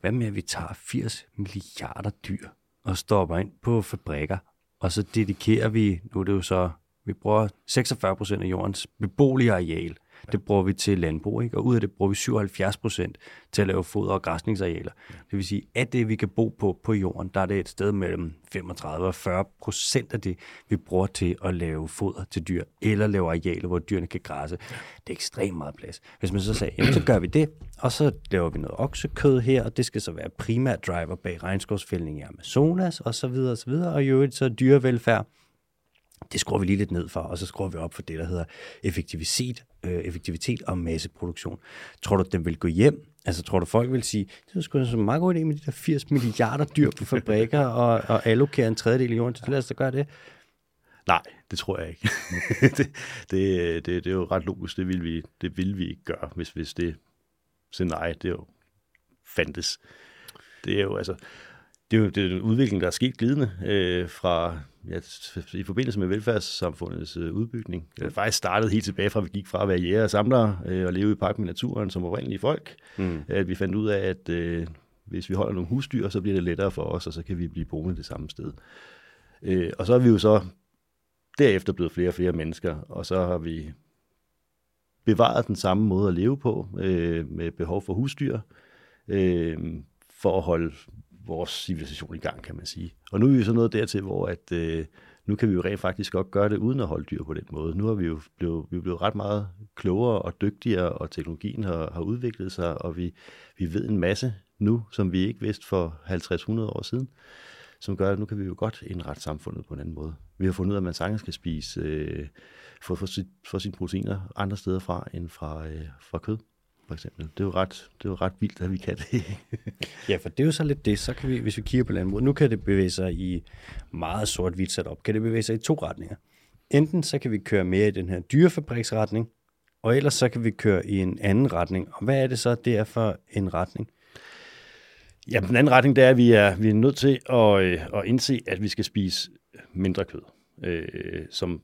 hvad med at vi tager 80 milliarder dyr og stopper ind på fabrikker, og så dedikerer vi, nu er det jo så vi bruger 46 procent af jordens beboelige areal. Det bruger vi til landbrug, ikke? og ud af det bruger vi 77 procent til at lave foder- og græsningsarealer. Det vil sige, at det, vi kan bo på på jorden, der er det et sted mellem 35 og 40 procent af det, vi bruger til at lave foder til dyr, eller lave arealer, hvor dyrene kan græsse. Det er ekstremt meget plads. Hvis man så sagde, jamen, så gør vi det, og så laver vi noget oksekød her, og det skal så være primært driver bag regnskovsfældning i Amazonas, og så videre, og så videre, og i øvrigt så dyrevelfærd det skruer vi lige lidt ned for, og så skruer vi op for det, der hedder effektivitet, øh, effektivitet og masseproduktion. Tror du, den vil gå hjem? Altså, tror du, folk vil sige, det er sgu en meget god idé med de der 80 milliarder dyr på fabrikker og, og allokere en tredjedel af jorden til det, lad os da gøre det. Nej, det tror jeg ikke. det, det, det, det er jo ret logisk, det vil vi, det vil vi ikke gøre, hvis, hvis det scenarie, det er jo fandtes. Det er jo altså, det er jo det er en udvikling, der er sket glidende øh, fra ja, i forbindelse med velfærdssamfundets øh, udbygning. Det faktisk startede helt tilbage fra, at vi gik fra at være jæger og samlere øh, og leve i park med naturen som oprindelige folk. Mm. At vi fandt ud af, at øh, hvis vi holder nogle husdyr, så bliver det lettere for os, og så kan vi blive boende det samme sted. Øh, og så er vi jo så derefter blevet flere og flere mennesker, og så har vi bevaret den samme måde at leve på, øh, med behov for husdyr, øh, for at holde vores civilisation i gang, kan man sige. Og nu er vi så nået dertil, hvor at, øh, nu kan vi jo rent faktisk godt gøre det uden at holde dyr på den måde. Nu har vi jo blevet, vi er blevet ret meget klogere og dygtigere, og teknologien har, har udviklet sig, og vi, vi ved en masse nu, som vi ikke vidste for 50-100 år siden, som gør, at nu kan vi jo godt indrette samfundet på en anden måde. Vi har fundet ud af, at man sagtens skal spise, øh, for, for, sit, for sine proteiner andre steder fra end fra, øh, fra kød for eksempel. Det er jo ret, det er jo ret vildt, at vi kan det. ja, for det er jo så lidt det. Så kan vi, hvis vi kigger på landbruget, nu kan det bevæge sig i meget sort-hvidt sat op. Kan det bevæge sig i to retninger. Enten så kan vi køre mere i den her dyrefabriksretning, og ellers så kan vi køre i en anden retning. Og hvad er det så, det er for en retning? Ja, den anden retning, det er, at vi er, vi er nødt til at, øh, at indse, at vi skal spise mindre kød. Øh, som,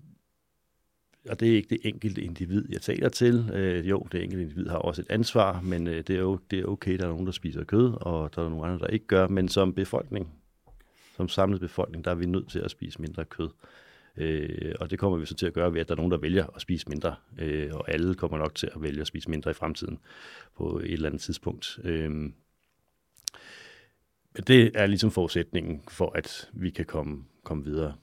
og det er ikke det enkelte individ, jeg taler til. Øh, jo, det enkelte individ har også et ansvar, men øh, det, er jo, det er okay, der er nogen, der spiser kød, og der er nogle andre, der ikke gør. Men som befolkning, som samlet befolkning, der er vi nødt til at spise mindre kød. Øh, og det kommer vi så til at gøre ved, at der er nogen, der vælger at spise mindre. Øh, og alle kommer nok til at vælge at spise mindre i fremtiden på et eller andet tidspunkt. Øh, det er ligesom forudsætningen for, at vi kan komme, komme videre.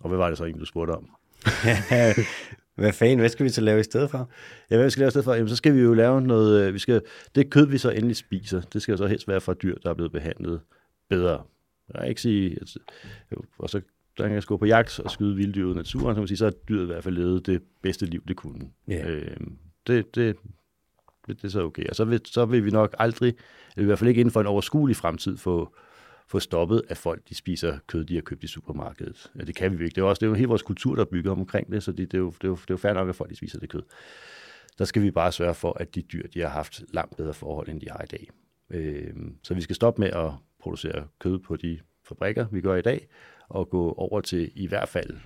Og hvad var det så egentlig, du spurgte om? hvad fanden, hvad skal vi så lave i stedet for? Ja, hvad vi skal lave i stedet for? Jamen, så skal vi jo lave noget, øh, vi skal, det kød, vi så endelig spiser, det skal jo så helst være fra dyr, der er blevet behandlet bedre. Jeg kan ikke sige, at, og så der kan gå på jagt og skyde vilddyr ud i naturen, så, man sige, så har dyret i hvert fald levet det bedste liv, det kunne. Yeah. Øh, det, det, det, det er så okay. Og så vil, så vil vi nok aldrig, i hvert fald ikke inden for en overskuelig fremtid, få, få stoppet, at folk de spiser kød, de har købt i supermarkedet. Ja, det kan vi ikke. Det er, også, det er jo hele vores kultur, der bygger omkring det, så det, det, er jo, det, er jo, det er jo fair nok, at folk de spiser det kød. Der skal vi bare sørge for, at de dyr de har haft langt bedre forhold, end de har i dag. Øh, så vi skal stoppe med at producere kød på de fabrikker, vi gør i dag, og gå over til i hvert fald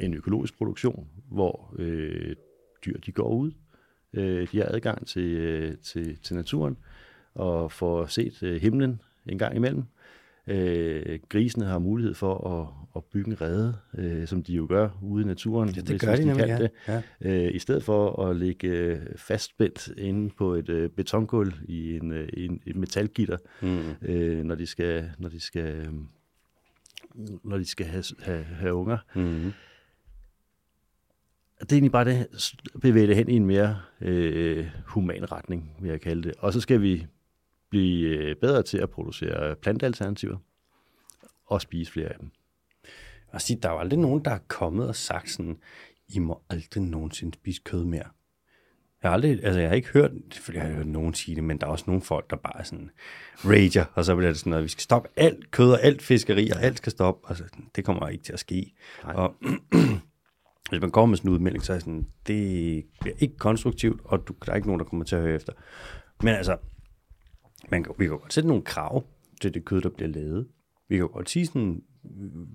en økologisk produktion, hvor øh, dyr de går ud, øh, de har adgang til, øh, til, til naturen, og får set øh, himlen en gang imellem. Øh, grisene har mulighed for at, at bygge en rede, øh, som de jo gør ude i naturen. Ja, det gør de, de nemlig, ja. det. Ja. Øh, I stedet for at ligge øh, fastspændt inde på et øh, betongulv i en, øh, en, et metalgitter, mm. øh, når de skal, når de skal, øh, når de skal have, have, have unger. Mm det er egentlig bare det, bevæge det hen i en mere øh, human retning, vil jeg kalde det. Og så skal vi blive øh, bedre til at producere plantealternativer og spise flere af dem. Og sige, der er jo aldrig nogen, der er kommet og sagt sådan, I må aldrig nogensinde spise kød mere. Jeg har aldrig, altså jeg har ikke hørt, selvfølgelig har jeg hørt nogen sige det, men der er også nogle folk, der bare er sådan rager, og så bliver det sådan noget, vi skal stoppe alt kød og alt fiskeri, og alt skal stoppe. Altså, det kommer ikke til at ske. Nej. Og hvis man kommer med sådan en udmelding, så er sådan, det bliver ikke konstruktivt, og du, der er ikke nogen, der kommer til at høre efter. Men altså, man kan, vi kan godt sætte nogle krav til det kød, der bliver lavet. Vi kan godt sige sådan,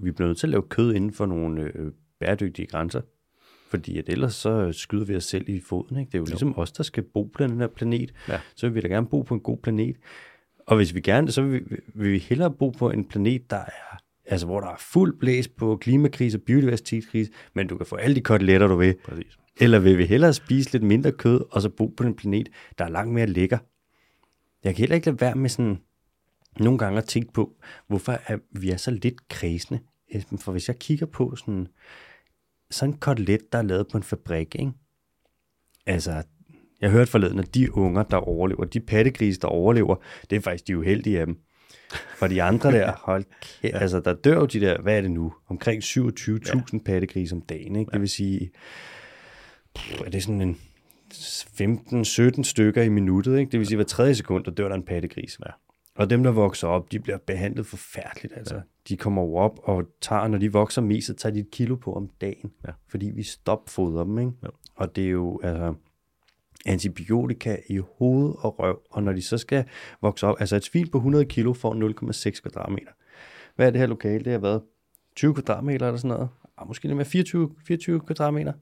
vi bliver nødt til at lave kød inden for nogle øh, bæredygtige grænser. Fordi at ellers så skyder vi os selv i foden. Ikke? Det er jo, jo. ligesom os, der skal bo på den her planet. Ja. Så vil vi da gerne bo på en god planet. Og hvis vi gerne, så vil vi, vil vi hellere bo på en planet, der er altså hvor der er fuld blæs på klimakrise og biodiversitetskrise, men du kan få alle de koteletter, du vil. Præcis. Eller vil vi hellere spise lidt mindre kød, og så bo på en planet, der er langt mere lækker? Jeg kan heller ikke lade være med sådan nogle gange at tænke på, hvorfor er vi er så lidt kredsende. For hvis jeg kigger på sådan, sådan en kotelet, der er lavet på en fabrik, ikke? altså jeg hørte forleden, at de unger, der overlever, de pattegrise, der overlever, det er faktisk de uheldige af dem. For de andre der, hold kæ- ja. altså der dør jo de der, hvad er det nu, omkring 27.000 ja. pattegrise om dagen, ikke? Ja. Det vil sige, er det sådan en 15-17 stykker i minuttet, ikke? Det vil sige, hver tredje sekund, der dør der en pattegris. Ja. Og dem, der vokser op, de bliver behandlet forfærdeligt. Altså. Ja. De kommer jo op og tager, når de vokser mest, så tager de et kilo på om dagen. Ja. Fordi vi stopfoder dem, ikke? Ja. Og det er jo, altså, antibiotika i hoved og røv, og når de så skal vokse op, altså et svin på 100 kilo får 0,6 kvadratmeter. Hvad er det her lokale? Det har været 20 kvadratmeter eller sådan noget. Ah, måske lidt mere 24, 24 kvadratmeter.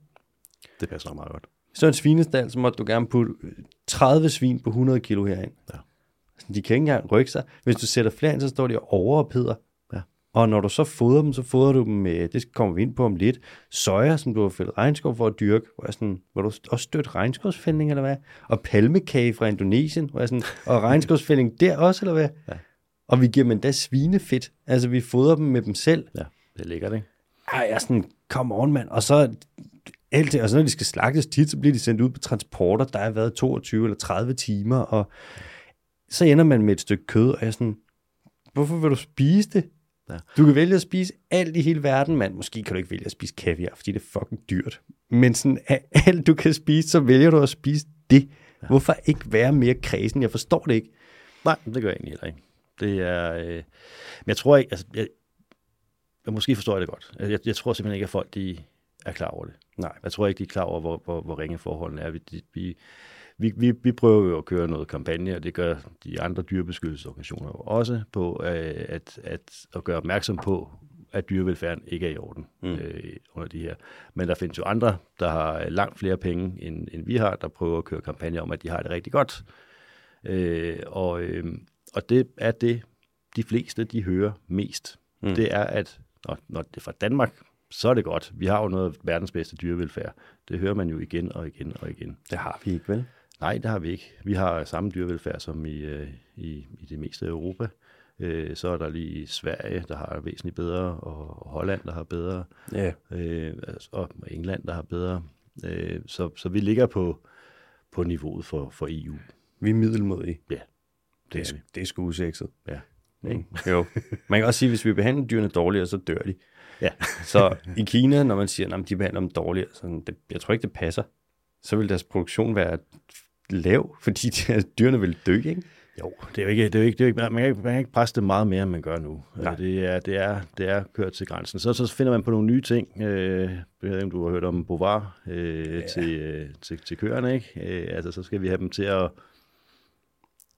Det passer meget godt. Så en svinestald, så måtte du gerne putte 30 svin på 100 kilo herind. Ja. De kan ikke engang rykke sig. Hvis du sætter flere ind, så står de og overopheder. Og når du så fodrer dem, så fodrer du dem med, det kommer vi ind på om lidt, soja, som du har fældet regnskov for at dyrke. Hvor, jeg sådan, hvor du også stødt regnskovsfældning, eller hvad? Og palmekage fra Indonesien, hvor jeg sådan, og regnskovsfældning der også, eller hvad? Ja. Og vi giver dem endda svinefedt. Altså, vi fodrer dem med dem selv. Ja, det ligger det, ikke? Ej, jeg er sådan, come on, mand. Og så alt det, og så når de skal slagtes tit, så bliver de sendt ud på transporter, der har været 22 eller 30 timer, og så ender man med et stykke kød, og jeg er sådan, hvorfor vil du spise det? Ja. Du kan vælge at spise alt i hele verden, mand. Måske kan du ikke vælge at spise kaviar, fordi det er fucking dyrt. Men sådan, alt du kan spise, så vælger du at spise det. Ja. Hvorfor ikke være mere kredsen? Jeg forstår det ikke. Nej, det gør jeg egentlig heller ikke. Det er, øh, men jeg tror ikke, altså, jeg, jeg måske forstår jeg det godt. Jeg, jeg tror simpelthen ikke, at folk de er klar over det. Nej. Jeg tror ikke, de er klar over, hvor, hvor, hvor ringe forholdene er. Vi, de, vi, vi, vi, vi prøver jo at køre noget kampagne, og det gør de andre dyrebeskyttelsesorganisationer jo også på, øh, at, at, at gøre opmærksom på, at dyrevelfærden ikke er i orden mm. øh, under de her. Men der findes jo andre, der har langt flere penge, end, end vi har, der prøver at køre kampagner om, at de har det rigtig godt. Øh, og, øh, og det er det, de fleste de hører mest. Mm. Det er, at når, når det er fra Danmark, så er det godt. Vi har jo noget af verdens bedste dyrevelfærd. Det hører man jo igen og igen og igen. Det har vi ikke, vel? Nej, det har vi ikke. Vi har samme dyrevelfærd som i, øh, i, i det meste af Europa. Øh, så er der lige Sverige, der har væsentligt bedre, og Holland, der har bedre, Ja. øh, altså, og England, der har bedre. Øh, så, så vi ligger på, på niveauet for, for EU. Vi er middelmodige. Ja, Det er, er vi. det er sgu usekset. Ja. Ikke? Jo. Man kan også sige, at hvis vi behandler dyrene dårligere, så dør de. Ja. Så i Kina, når man siger, at de behandler dem dårligere, sådan, det, jeg tror ikke, det passer. Så vil deres produktion være lav, fordi de her dyrene vil dø, ikke? Jo, det er jo ikke, det er jo ikke, det er jo ikke man, kan ikke, man kan ikke presse det meget mere, end man gør nu. Nej. Det er, det, er, det er kørt til grænsen. Så, så finder man på nogle nye ting. Øh, jeg ved ikke, om du har hørt om Bovar øh, ja. til, øh, til, til køerne, ikke? Øh, altså, så skal vi have dem til at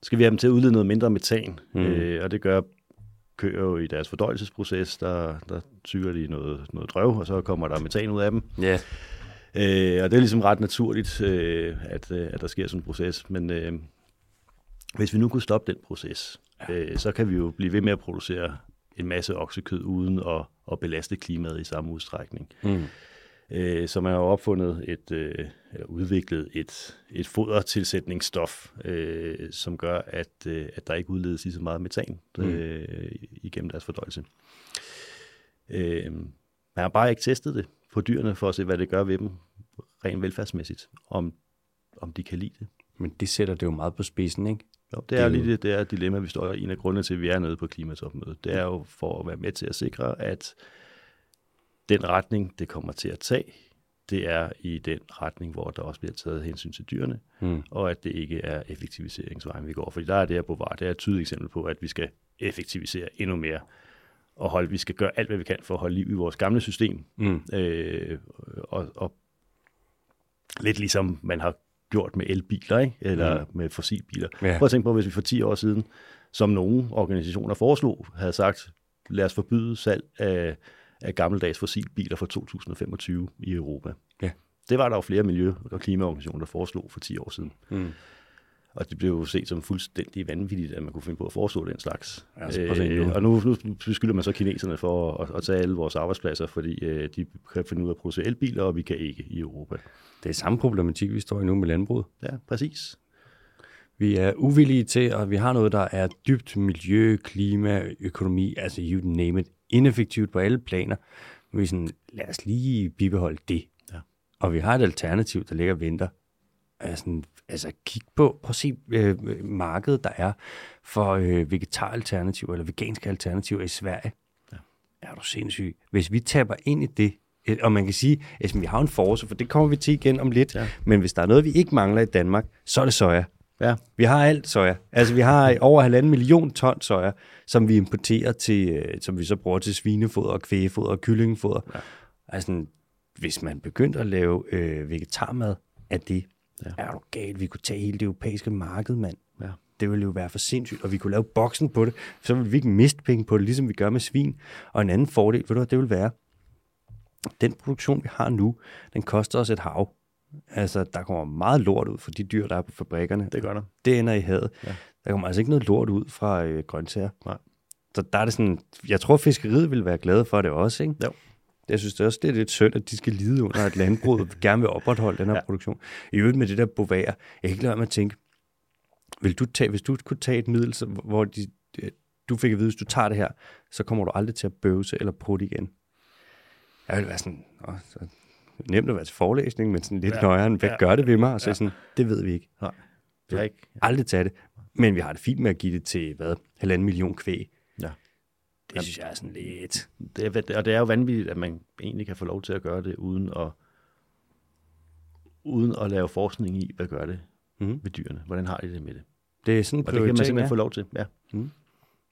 skal vi have dem til at udlede noget mindre metan. Mm. Øh, og det gør køer jo i deres fordøjelsesproces, der, der tyrer de noget, noget drøv, og så kommer der metan ud af dem. Ja. Øh, og det er ligesom ret naturligt, øh, at, øh, at der sker sådan en proces. Men øh, hvis vi nu kunne stoppe den proces, øh, så kan vi jo blive ved med at producere en masse oksekød uden at, at belaste klimaet i samme udstrækning. Mm. Øh, så man har opfundet et, øh, eller udviklet et, et fodertilsætningsstof, øh, som gør, at, øh, at der ikke udledes lige så meget metan øh, igennem deres fordøjelse. Øh, man har bare ikke testet det på dyrene for at se, hvad det gør ved dem rent velfærdsmæssigt, om, om de kan lide det. Men det sætter det jo meget på spidsen, ikke? Jo, det er jo lige det, det er dilemma, vi står i. En af grundene til, at vi er nede på klimatopmødet, det er jo for at være med til at sikre, at den retning, det kommer til at tage, det er i den retning, hvor der også bliver taget hensyn til dyrene, Mm. og at det ikke er effektiviseringsvejen, vi går. Fordi der er det her Bovar, det er et tydeligt eksempel på, at vi skal effektivisere endnu mere, og holde, vi skal gøre alt, hvad vi kan for at holde liv i vores gamle system. Mm. Øh, og, og lidt ligesom man har gjort med elbiler, ikke? eller mm. med fossilbiler. Ja. Prøv at tænke på, hvis vi for 10 år siden, som nogle organisationer foreslog, havde sagt, lad os forbyde salg af, af gammeldags fossilbiler fra 2025 i Europa. Ja. Det var der jo flere miljø- og klimaorganisationer, der foreslog for 10 år siden. Mm. Og det blev jo set som fuldstændig vanvittigt, at man kunne finde på at foreslå den slags. Øh, Ja, så prøv at se nu. og nu, nu beskylder man så kineserne for at, at tage alle vores arbejdspladser, fordi øh, de kan finde ud af at producere elbiler, og vi kan ikke i Europa. Det er samme problematik, vi står i nu med landbruget. Ja, præcis. Vi er uvillige til, og vi har noget, der er dybt miljø, klima, økonomi, altså you name it, ineffektivt på alle planer. Men vi er sådan, lad os lige bibeholde det. Ja. Og vi har et alternativ, der ligger og venter. Altså, altså kig på, prøv at se øh, markedet, der er for øh, vegetaralternativer eller veganske alternativer i Sverige. Ja. Er du sindssyg? Hvis vi taber ind i det, øh, og man kan sige, at vi har en force, for det kommer vi til igen om lidt, Ja. men hvis der er noget, vi ikke mangler i Danmark, så er det soja. Ja, Vi har alt soja. Altså, vi har over halvanden million ton soja, som vi importerer til, øh, som vi så bruger til svinefoder, og kvægefoder og kyllingefoder. Ja. Altså, hvis man begyndte at lave øh, vegetarmad af det, ja. er du galt. Vi kunne tage hele det europæiske marked, mand. ja. Det ville jo være for sindssygt, og vi kunne lave boksen på det. Så ville vi ikke miste penge på det, ligesom vi gør med svin. Og en anden fordel, ved du hvad det vil være? Den produktion, vi har nu, den koster os et hav. Altså, der kommer meget lort ud for de dyr, der er på fabrikkerne. Det gør der. Det ender i havet. Ja. Der kommer altså ikke noget lort ud fra øh, grøntsager. Nej. Så der er det sådan, jeg tror, fiskeriet vil være glade for det også, ikke? Jo. Jeg synes det også, det er lidt synd, at de skal lide under, at landbruget gerne vil opretholde den her Ja. produktion. I øvrigt med det der bovager, jeg kan ikke lade med at tænke, vil du tage, hvis du kunne tage et middel, så, hvor de, du fik at vide, hvis du tager det her, så kommer du aldrig til at bøvse eller prutte igen. Jeg vil være sådan, åh, så nemt at være til forelæsning, men sådan lidt Ja. ja. nøjere, hvad Ja. gør det ved mig? Og så Ja. sådan, det ved vi ikke. Nej. Det er ikke. Aldrig tage det. Men vi har det fint med at give det til, hvad, halvanden million kvæg. Ja. Det synes jeg er sådan lidt... Det er, og det er jo vanvittigt, at man egentlig kan få lov til at gøre det, uden at, uden at lave forskning i, hvad gør det Mhm. ved dyrene. Hvordan har de det med det? Det er sådan en Og det kan man simpelthen ja. få lov til, ja. Mm.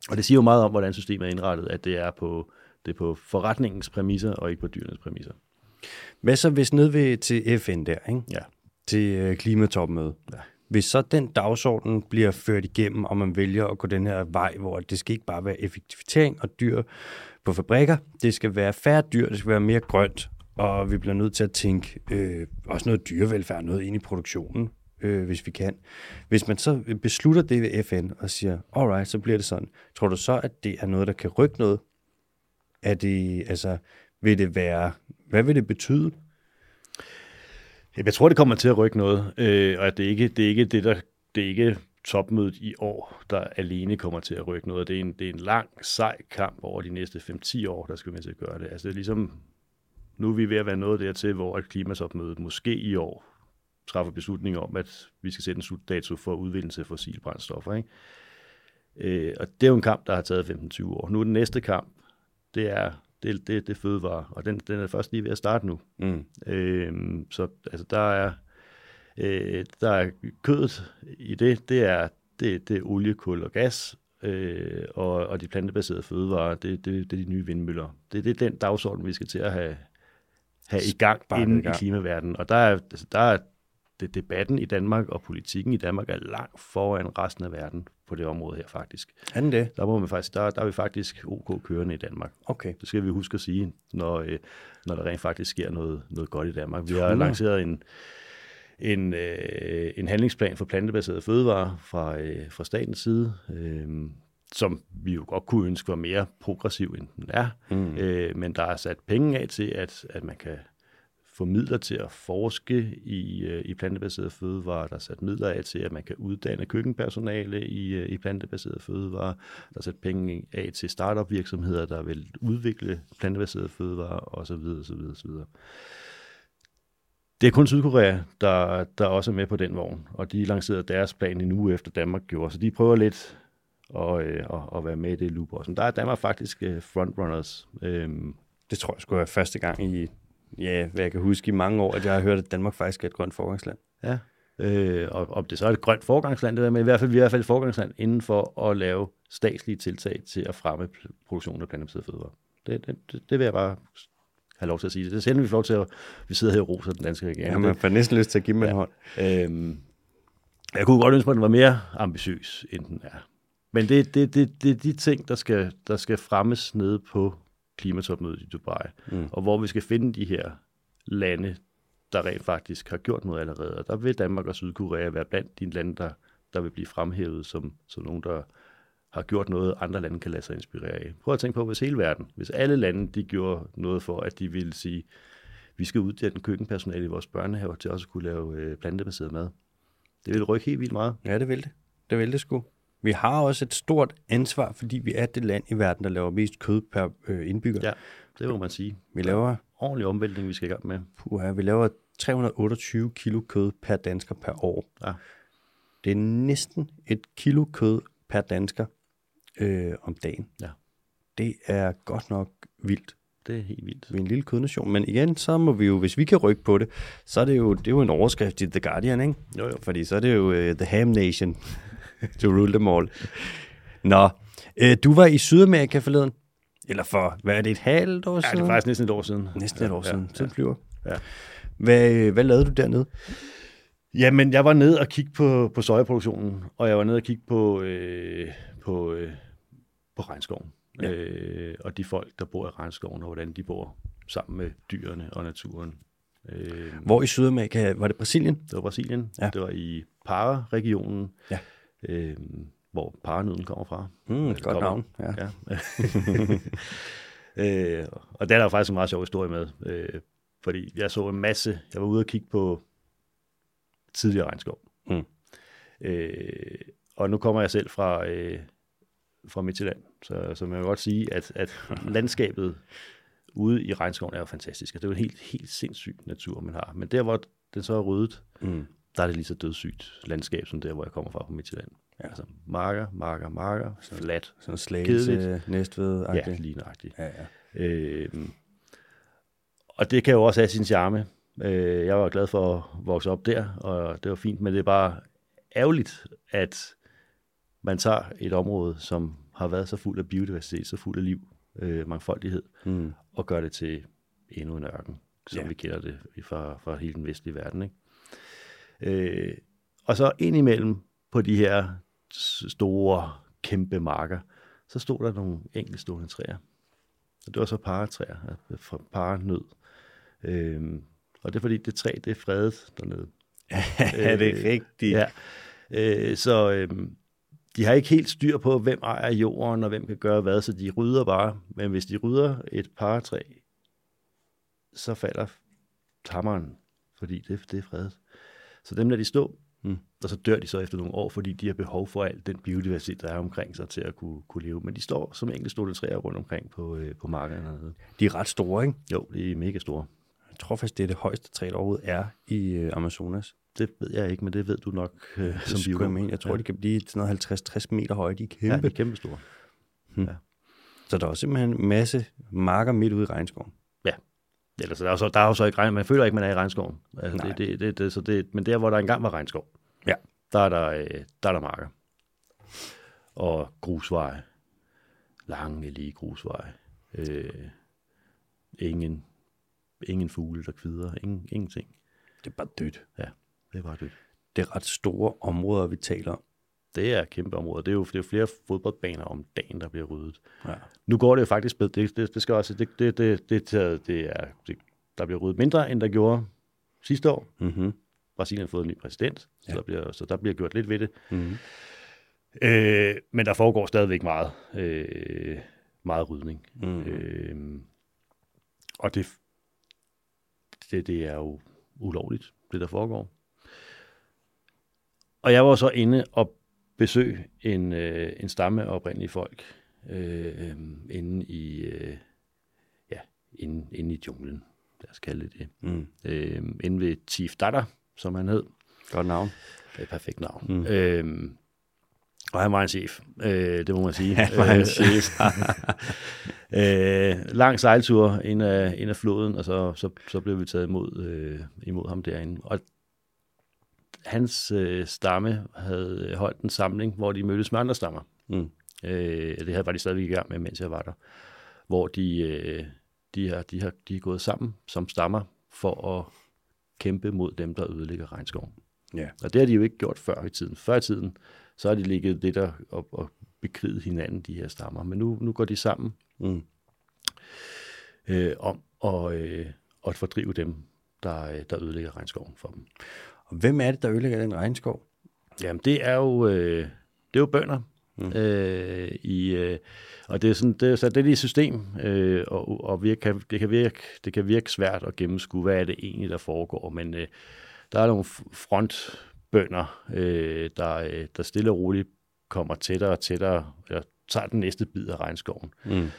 Og det siger jo meget om, hvordan systemet er indrettet, at det er på, det er på forretningens præmisser, og ikke på dyrenes præmisser. Hvad så hvis ned ved til FN der, ikke? Ja. til øh, klimatopmøde, Ja. hvis så den dagsorden bliver ført igennem, og man vælger at gå den her vej, hvor det skal ikke bare være effektivitering og dyr på fabrikker, det skal være færre dyr, det skal være mere grønt, og vi bliver nødt til at tænke øh, også noget dyrevelfærd, noget ind i produktionen, øh, hvis vi kan. Hvis man så beslutter det ved FN og siger, alright, så bliver det sådan. Tror du så, at det er noget, der kan rykke noget? Er det, altså, vil det være, hvad vil det betyde? Jeg tror, det kommer til at rykke noget, øh, og det er ikke det, er ikke det der, det er ikke topmødet i år, der alene kommer til at rykke noget. Det er en, det er en lang, sej kamp over de næste 5-10 år, der skal vi med til at gøre det. Altså det er ligesom, nu er vi ved at være noget dertil, hvor et klimatopmøde måske i år træffer beslutning om, at vi skal sætte en slutdato for udvindelse af fossile brændstoffer. Ikke? Øh, og det er jo en kamp, der har taget 15-20 år. Nu er den næste kamp, det er det, det, det fødevare, og den, den er først lige ved at starte nu. Mm. Øh, så altså, der er øh, der er kødet i det, det er, det, det er olie, kul og gas, øh, og, og de plantebaserede fødevarer, det, det, det er de nye vindmøller. Det, det er den dagsorden, vi skal til at have, have i gang inden i, gang. i klimaverdenen. Og der er, altså, der er det, debatten i Danmark og politikken i Danmark er langt foran resten af verden på det område her faktisk. Den det? Der, må man faktisk, der, der er vi faktisk OK kørende i Danmark. Okay. Det skal vi huske at sige, når, øh, når der rent faktisk sker noget, noget godt i Danmark. Vi har lanceret en, en, øh, en handlingsplan for plantebaserede fødevarer fra, øh, fra statens side, øh, som vi jo godt kunne ønske var mere progressiv, end den er. Mm. Øh, men der er sat penge af til, at, at man kan få midler til at forske i, øh, i plantebaserede fødevarer. Der er sat midler af til, at man kan uddanne køkkenpersonale i, øh, i plantebaserede fødevarer. Der er sat penge af til startup virksomheder, der vil udvikle plantebaserede fødevarer osv. osv., osv. Det er kun Sydkorea, der, der også er med på den vogn, og de lancerede deres plan en uge efter Danmark gjorde, så de prøver lidt at, øh, at, at være med i det loop også. Men der er Danmark faktisk øh, frontrunners. Øhm. Det tror jeg skulle være første gang i, ja, hvad jeg kan huske i mange år, at jeg har hørt, at Danmark faktisk er et grønt forgangsland. Ja, øh, og om det så er et grønt forgangsland, det der, men i hvert fald, vi er i hvert fald et forgangsland inden for at lave statslige tiltag til at fremme produktionen af plantebaserede fødevarer. Det, det, det, det vil jeg bare have lov til at sige det. Det er sjældent, vi får lov til at vi sidder her og roser den danske regering. Ja, man får næsten lyst til at give mig ja. en hånd. Øhm, jeg kunne godt ønske, at den var mere ambitiøs, end den er. Men det, det, det, det er de ting, der skal, der skal fremmes nede på klimatopmødet i Dubai, mm. og hvor vi skal finde de her lande, der rent faktisk har gjort noget allerede. Og der vil Danmark og Sydkorea være blandt de lande, der, der vil blive fremhævet som, som nogen, der har gjort noget, andre lande kan lade sig inspirere af. Prøv at tænke på, hvis hele verden, hvis alle lande, de gjorde noget for, at de ville sige, vi skal uddanne køkkenpersonale i vores børnehaver til også at kunne lave øh, plantebaseret mad. Det vil rykke helt vildt meget. Ja, det vil det. Det vil det sgu. Vi har også et stort ansvar, fordi vi er det land i verden, der laver mest kød per øh, indbygger. Ja, det må man sige. Vi laver... Ordentlig omvæltning, vi skal i gang med. Puha, vi laver 328 kilo kød per dansker per år. Ja. Det er næsten et kilo kød per dansker øh, om dagen. Ja. Det er godt nok vildt. Det er helt vildt. Vi er en lille kødnation. Men igen, så må vi jo, hvis vi kan rykke på det, så er det jo, det er jo en overskrift i The Guardian, ikke? Jo, jo. Fordi så er det jo uh, The Ham Nation to rule them all. Nå, uh, du var i Sydamerika forleden. Eller for, hvad er det, et halvt år siden? Ja, det er faktisk næsten et år siden. Næsten et år siden. Ja, ja. flyver. Ja. Hvad, hvad lavede du dernede? Jamen, jeg var nede og kigge på, på sojaproduktionen, og jeg var nede og kigge på, øh, på, øh, på regnskoven. Ja. Øh, og de folk, der bor i regnskoven, og hvordan de bor sammen med dyrene og naturen. Øh, Hvor i Sydamerika? Var det Brasilien? Det var Brasilien. Ja. Det var i Para-regionen, ja. Øh, hvor paranøden kommer fra. Mm, godt kommer. navn. Ja. ja. øh, og der er der faktisk en meget sjov historie med, øh, fordi jeg så en masse, jeg var ude og kigge på tidligere regnskov. Mm. Øh, og nu kommer jeg selv fra, øh, fra Midtjylland, så, så man kan godt sige, at, at landskabet ude i regnskoven er jo fantastisk. Det er jo en helt, helt sindssyg natur, man har. Men der, hvor den så er ryddet, mm. Der er det lige så dødssygt landskab, som der, hvor jeg kommer fra på Midtjylland. Ja. Altså marker, marker, marker, så, flat, sådan slagelse, næstved Ja, lige nøjagtigt. Ja, ja. Øhm, og det kan jo også have sin charme. Øh, jeg var glad for at vokse op der, og det var fint, men det er bare ærgerligt, at man tager et område, som har været så fuld af biodiversitet, så fuld af liv, øh, mangfoldighed, mm. og gør det til endnu en ørken, som ja. vi kender det fra, fra hele den vestlige verden. Ikke? Øh, og så indimellem på de her store, kæmpe marker, så stod der nogle enkeltstående træer. Og det var så paretræer, fra parenød. Øhm, og det er fordi, det træ, det er fredet dernede. er det øh, rigtigt? Ja. Øh, så øh, de har ikke helt styr på, hvem ejer jorden, og hvem kan gøre hvad, så de rydder bare. Men hvis de rydder et paretræ, så falder hammeren, fordi det, det er fredet. Så dem lader de stå, mm. og så dør de så efter nogle år, fordi de har behov for al den biodiversitet, der er omkring sig til at kunne, kunne leve. Men de står som enkeltstående træer rundt omkring på, øh, på markerne. De er ret store, ikke? Jo, de er mega store. Jeg tror faktisk, det er det højeste træ, der overhovedet er i øh, Amazonas. Det ved jeg ikke, men det ved du nok øh, som biolog. Jeg, jeg tror, ja. de kan blive sådan 50-60 meter høje. De er kæmpe. Ja, de er kæmpe store. Hmm. Ja. Så der er simpelthen en masse marker midt ude i regnskoven. Ellers, der er, så, der er jo så ikke regn, man føler ikke, man er i regnskoven. Altså, det, det, det, det, så det, men der, hvor der engang var regnskov, ja. der, er der, øh, der er der marker. Og grusveje. Lange, lige grusveje. Øh, ingen, ingen fugle, der kvider. Ingen, ingenting. Det er bare dødt. Ja, det er bare dødt. Det er ret store områder, vi taler om. Det er kæmpe områder. Det er jo, det er jo flere fodboldbaner om dagen, der bliver ryddet. Ja. Nu går det jo faktisk bedre. Det, det, det skal også, det, det, det, det, det er, det, der bliver ryddet mindre, end der gjorde sidste år. Mm-hmm. Brasilien har fået en ny præsident, ja. så, der bliver, så der bliver gjort lidt ved det. Mm-hmm. Øh, men der foregår stadigvæk meget, øh, meget rydning. Mm-hmm. Øh, og det, det, det er jo ulovligt, det der foregår. Og jeg var så inde og besøge en, øh, en stamme af oprindelige folk øh, inde i øh, ja, inde, inde i junglen, lad os kalde det det. Mm. Øh, inde ved Chief Dada, som han hed. Godt navn. Det er et perfekt navn. Mm. Øh, og han var en chef, øh, det må man sige. Han var en chef. øh, lang sejltur ind af, ind af floden, og så, så, så blev vi taget imod, øh, imod ham derinde. Og hans øh, stamme havde holdt en samling, hvor de mødtes med andre stammer. Mm. Øh, det her var de stadigvæk i gang med, mens jeg var der. Hvor de, øh, de, har, de, har, de er gået sammen som stammer for at kæmpe mod dem, der ødelægger regnskoven. Ja. Og det har de jo ikke gjort før i tiden. Før i tiden, så har de ligget lidt og, og, og bekriget hinanden, de her stammer. Men nu, nu går de sammen mm. øh, om at, øh, at fordrive dem, der, der ødelægger regnskoven for dem. Hvem er det, der ødelægger den regnskov? Jamen, det er jo, øh, det er jo bønder. Mm. Øh, i, øh, og det er sådan, det er det er et system, øh, og, og virke, kan, det, kan virke, det kan virke svært at gennemskue, hvad er det egentlig, der foregår, men øh, der er nogle frontbønder, øh, der, øh, der stille og roligt kommer tættere og tættere, eller tager den næste bid af regnskoven. Mm.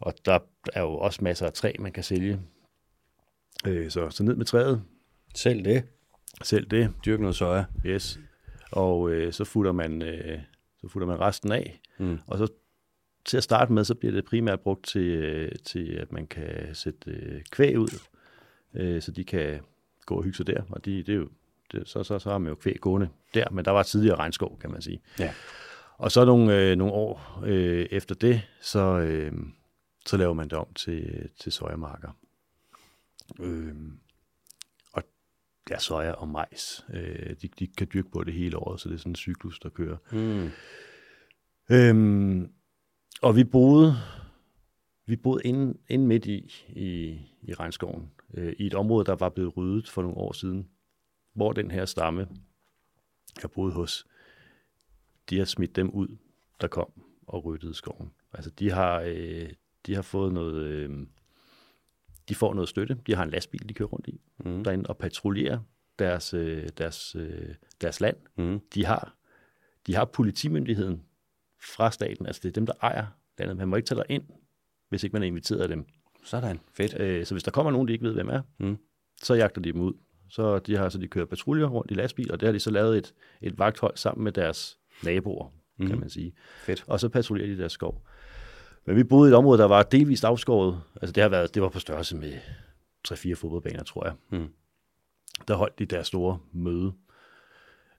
Og der er jo også masser af træ, man kan sælge. Øh, så, så ned med træet. Selv det. Selv det. Dyrk noget soja. Yes. Og øh, så futter man øh, så futter man resten af. Mm. Og så til at starte med, så bliver det primært brugt til, øh, til at man kan sætte øh, kvæg ud, øh, så de kan gå og hygge sig der. Og de, det er jo, det, så, så, så har man jo kvæg gående der, men der var tidligere regnskov, kan man sige. Ja. Og så nogle, øh, nogle år øh, efter det, så, øh, så laver man det om til, til sojamarker. Øh, ja, soja og majs, øh, de, de kan dyrke på det hele året, så det er sådan en cyklus, der kører. Mm. Øhm, og vi boede, vi boede inde, inde midt i, i, i regnskoven, øh, i et område, der var blevet ryddet for nogle år siden, hvor den her stamme, jeg boede hos, de har smidt dem ud, der kom og ryddede skoven. Altså de har, øh, de har fået noget, øh, de får noget støtte. De har en lastbil, de kører rundt i, Mm. derinde og patruljerer deres, øh, deres, øh, deres land. Mm. De har, de har politimyndigheden fra staten, altså det er dem, der ejer landet. Man må ikke tage ind, hvis ikke man er inviteret af dem. Sådan. Fedt. Øh, så hvis der kommer nogen, de ikke ved, hvem er, Mm. så jagter de dem ud. Så de har så de kører patruljer rundt i lastbil, og det har de så lavet et, et vagthold sammen med deres naboer, mm. kan man sige. Fedt. Og så patruljerer de deres skov. Men vi boede i et område, der var delvist afskåret. Altså det har været, det var på størrelse med 3-4 fodboldbaner, tror jeg. Mm. Der holdt de deres store møde.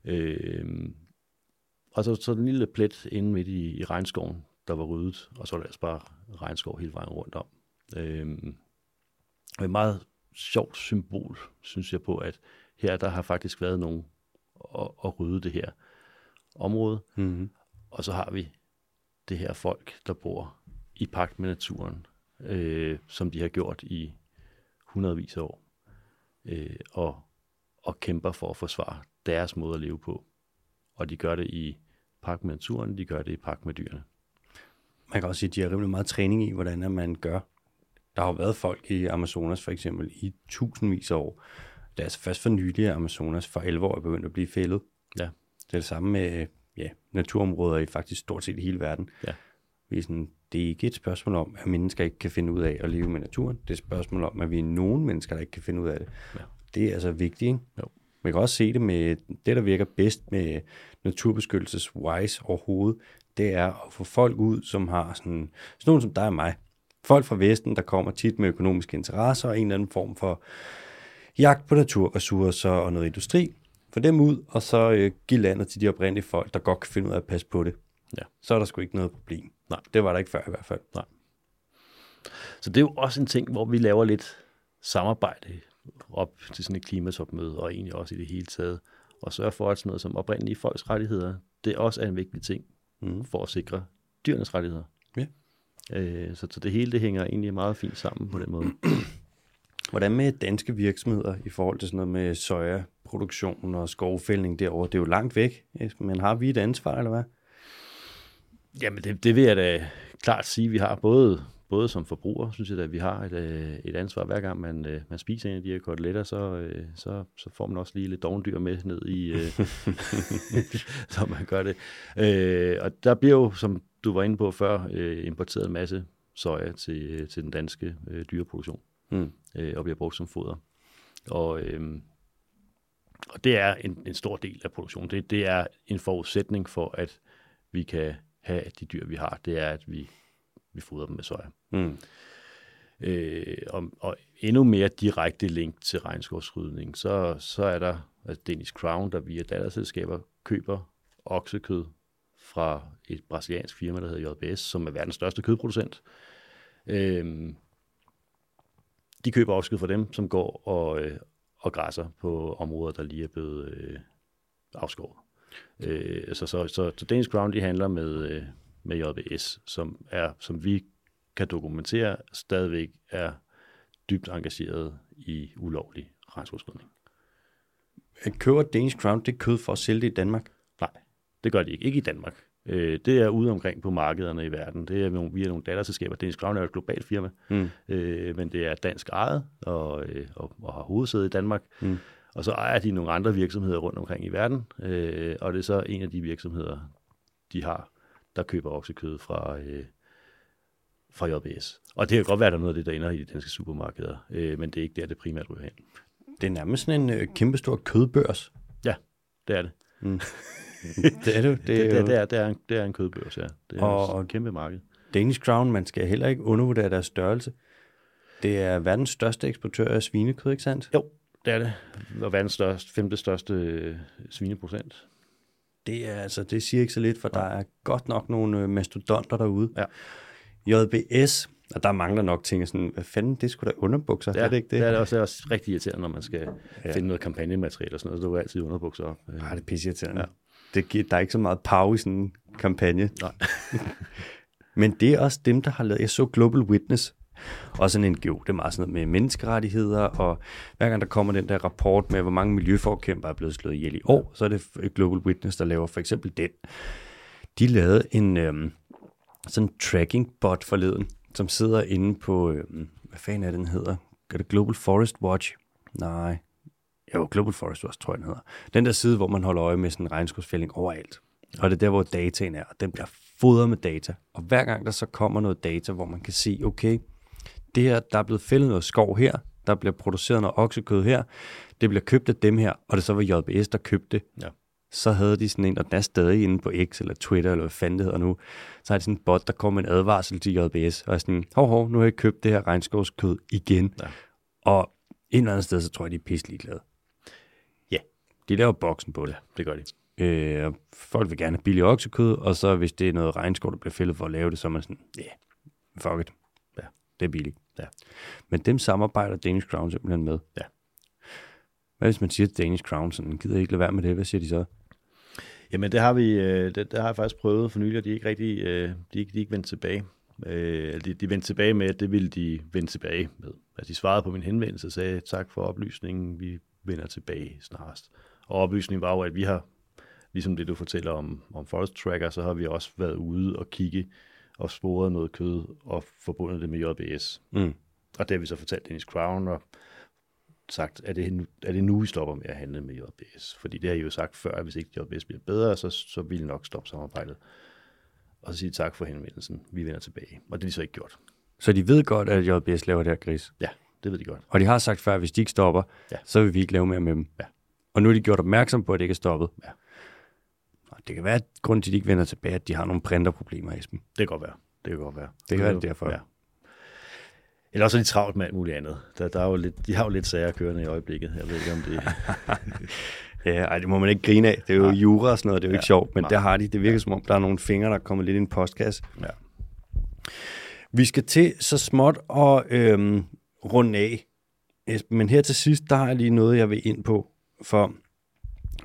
Øh, og så, så den lille plet inde midt i, i regnskoven, der var ryddet, og så var der altså bare regnskov hele vejen rundt om. Øh, og et meget sjovt symbol, synes jeg på, at her der har faktisk været nogle at, at rydde det her område. Mm-hmm. Og så har vi det her folk, der bor i pagt med naturen, øh, som de har gjort i hundredvis af år, øh, og, og kæmper for at forsvare deres måde at leve på. Og de gør det i pagt med naturen, de gør det i pagt med dyrene. Man kan også sige, at de har rimelig meget træning i, hvordan man gør. Der har jo været folk i Amazonas for eksempel i tusindvis af år. Det er altså først for nylig, at Amazonas for 11 år er begyndt at blive fældet. Ja. Det er det samme med ja, naturområder i faktisk stort set hele verden. Ja. Vi er sådan, det er ikke et spørgsmål om, at mennesker ikke kan finde ud af at leve med naturen. Det er et spørgsmål om, at vi er nogle mennesker, der ikke kan finde ud af det. Ja. Det er altså vigtigt, ikke? Jo. Man kan også se det med det, der virker bedst med naturbeskyttelses-wise overhovedet, det er at få folk ud, som har sådan, sådan nogen som dig og mig. Folk fra Vesten, der kommer tit med økonomiske interesser og en eller anden form for jagt på naturressourcer og noget industri. Få dem ud, og så øh, give landet til de oprindelige folk, der godt kan finde ud af at passe på det. Ja. Så er der sgu ikke noget problem. Nej. Det var der ikke før i hvert fald. Så det er jo også en ting, hvor vi laver lidt samarbejde op til sådan et klimatopmøde, og egentlig også i det hele taget, og sørge for, at sådan noget som oprindelige folks rettigheder, det også er en vigtig ting Mm. for at sikre dyrenes rettigheder. Ja. Øh, så, så det hele det hænger egentlig meget fint sammen på den måde. Hvordan med danske virksomheder i forhold til sådan noget med sojaproduktion og skovfældning derovre? Det er jo langt væk, men har vi et ansvar, eller hvad? Jamen det, det vil jeg da klart sige, vi har både, både som forbruger, synes jeg at vi har et, øh, et ansvar. Hver gang man, øh, man spiser en af de her koteletter, så, øh, så, så får man også lige lidt dovendyr med ned i, så man gør det. Øh, og der bliver jo, som du var inde på før, importeret en masse soja til, til den danske øh, dyreproduktion, Mm. øh, og bliver brugt som foder. Og, øh, og det er en, en stor del af produktionen. Det, det er en forudsætning for, at vi kan have de dyr, vi har. Det er, at vi, vi fodrer dem med soja. Mm. Øh, og, og endnu mere direkte link til regnskovsrydning, så, så er der altså Danish Crown, der via datterselskaber køber oksekød fra et brasiliansk firma, der hedder JBS, som er verdens største kødproducent. Øh, de køber oksekød fra dem, som går og, øh, og græsser på områder, der lige er blevet øh, afskåret. Øh, så, så, så, så Danish Crown, de handler med, øh, med JBS, som, er, som vi kan dokumentere, stadigvæk er dybt engageret i ulovlig regnskovsrydning. Køber Danish Crown det kød for at sælge det i Danmark? Nej, det gør de ikke. Ikke i Danmark. Øh, det er ude omkring på markederne i verden. Det er nogle, via nogle datterselskaber. Danish Crown er et globalt firma, Mm. øh, men det er dansk ejet og, øh, og, og har hovedsæde i Danmark. Mm. Og så ejer de nogle andre virksomheder rundt omkring i verden, øh, og det er så en af de virksomheder, de har, der køber oksekød fra, øh, fra JBS. Og det kan godt være, at der er noget af det, der ender i de danske supermarkeder, øh, men det er ikke der, det primært ryger hen. Det er nærmest sådan en øh, kæmpestor kødbørs. Det er det. det er det. Det Det, er det, det, er, det, er, en, det er en kødbørs, ja. Det er Og- og, et kæmpe marked. Danish Crown, man skal heller ikke undervurdere deres størrelse. Det er verdens største eksportør af svinekød, ikke sandt? Jo, det er det. Og verdens største, femte største øh, svineprocent. Det er altså, det siger ikke så lidt, for der er godt nok nogle øh, mastodonter derude. Ja. JBS, og der mangler nok ting, sådan, hvad fanden, det skulle da underbukser, Ja, er det ikke det? Det er også, det er også rigtig irriterende, når man skal Ja. ja. finde noget kampagnemateriale og sådan noget. Så du er altid underbukser op. Øh, Nej, det er pisseirriterende. Ja. Ja. Det giver, der er ikke så meget power i sådan en kampagne. Nej. Men det er også dem, der har lavet, jeg så Global Witness, også en NGO, det er meget sådan noget med menneskerettigheder, og hver gang der kommer den der rapport med, hvor mange miljøforkæmper er blevet slået ihjel i år, så er det Global Witness, der laver for eksempel den. De lavede en øhm, sådan tracking bot forleden, som sidder inde på, øhm, hvad fanden er den hedder? Er det Global Forest Watch? Nej. Jo, Global Forest Watch, tror jeg, den hedder. Den der side, hvor man holder øje med sådan en overalt. Og det er der, hvor dataen er, og den bliver fodret med data. Og hver gang der så kommer noget data, hvor man kan se, okay, det her, der er blevet fældet noget skov her, der bliver produceret noget oksekød her, det bliver købt af dem her, og det så var JBS, der købte det. Ja. Så havde de sådan en, og den er stadig inde på X eller Twitter, eller hvad fanden det hedder nu, så har de sådan en bot, der kommer en advarsel til JBS, og er sådan, hov, hov, nu har jeg købt det her regnskovskød igen. Ja. Og et eller andet sted, så tror jeg, de er pisselig glade. Ja. De laver boksen på det. Det gør de. Øh, folk vil gerne have billig oksekød, og så hvis det er noget regnskov, der bliver fældet for at lave det, så er man sådan, ja, yeah, fuck it. Det er billigt. Ja. Men dem samarbejder Danish Crown simpelthen med. Ja. Hvad hvis man siger til Danish Crown, sådan, gider I ikke lade være med det? Hvad siger de så? Jamen, det har vi, øh, det, det har jeg faktisk prøvet for nylig, og de er ikke rigtig, øh, de ikke, de er ikke vendt tilbage. Øh, de, de vendte tilbage med, at det ville de vende tilbage med. Altså, de svarede på min henvendelse og sagde, tak for oplysningen, vi vender tilbage snarest. Og oplysningen var jo, at vi har, ligesom det du fortæller om, om Forest Tracker, så har vi også været ude og kigge og sporet noget kød og forbundet det med JBS. Mm. Og det har vi så fortalt Dennis Crown og sagt, er det, nu, er det nu, vi stopper med at handle med JBS? Fordi det har I jo sagt før, at hvis ikke JBS bliver bedre, så, så vil I nok stoppe samarbejdet. Og så sige tak for henvendelsen. Vi vender tilbage. Og det har de så ikke gjort. Så de ved godt, at JBS laver det her gris. Ja, det ved de godt. Og de har sagt før, at hvis de ikke stopper, Ja. så vil vi ikke lave mere med dem. Ja. Og nu er de gjort opmærksom på, at det ikke er stoppet. Ja. Det kan være, at grunden til, at de ikke vender tilbage, at de har nogle printerproblemer, Esben. Det kan godt være. Det kan godt være. Det kan være jo- derfor. Ja. Eller også er de travlt med alt muligt andet. Der, der er jo lidt, de har jo lidt sager kørende i øjeblikket. Jeg ved ikke, om det... Ja, ej, det må man ikke grine af. Det er jo Nej. jura og sådan noget, det er jo Ja. ikke sjovt, men Nej. der har de. Det virker som om, der er nogle fingre, der er kommet lidt i en postkasse. Ja. Vi skal til så småt og øhm, runde af. Men her til sidst, der har jeg lige noget, jeg vil ind på. For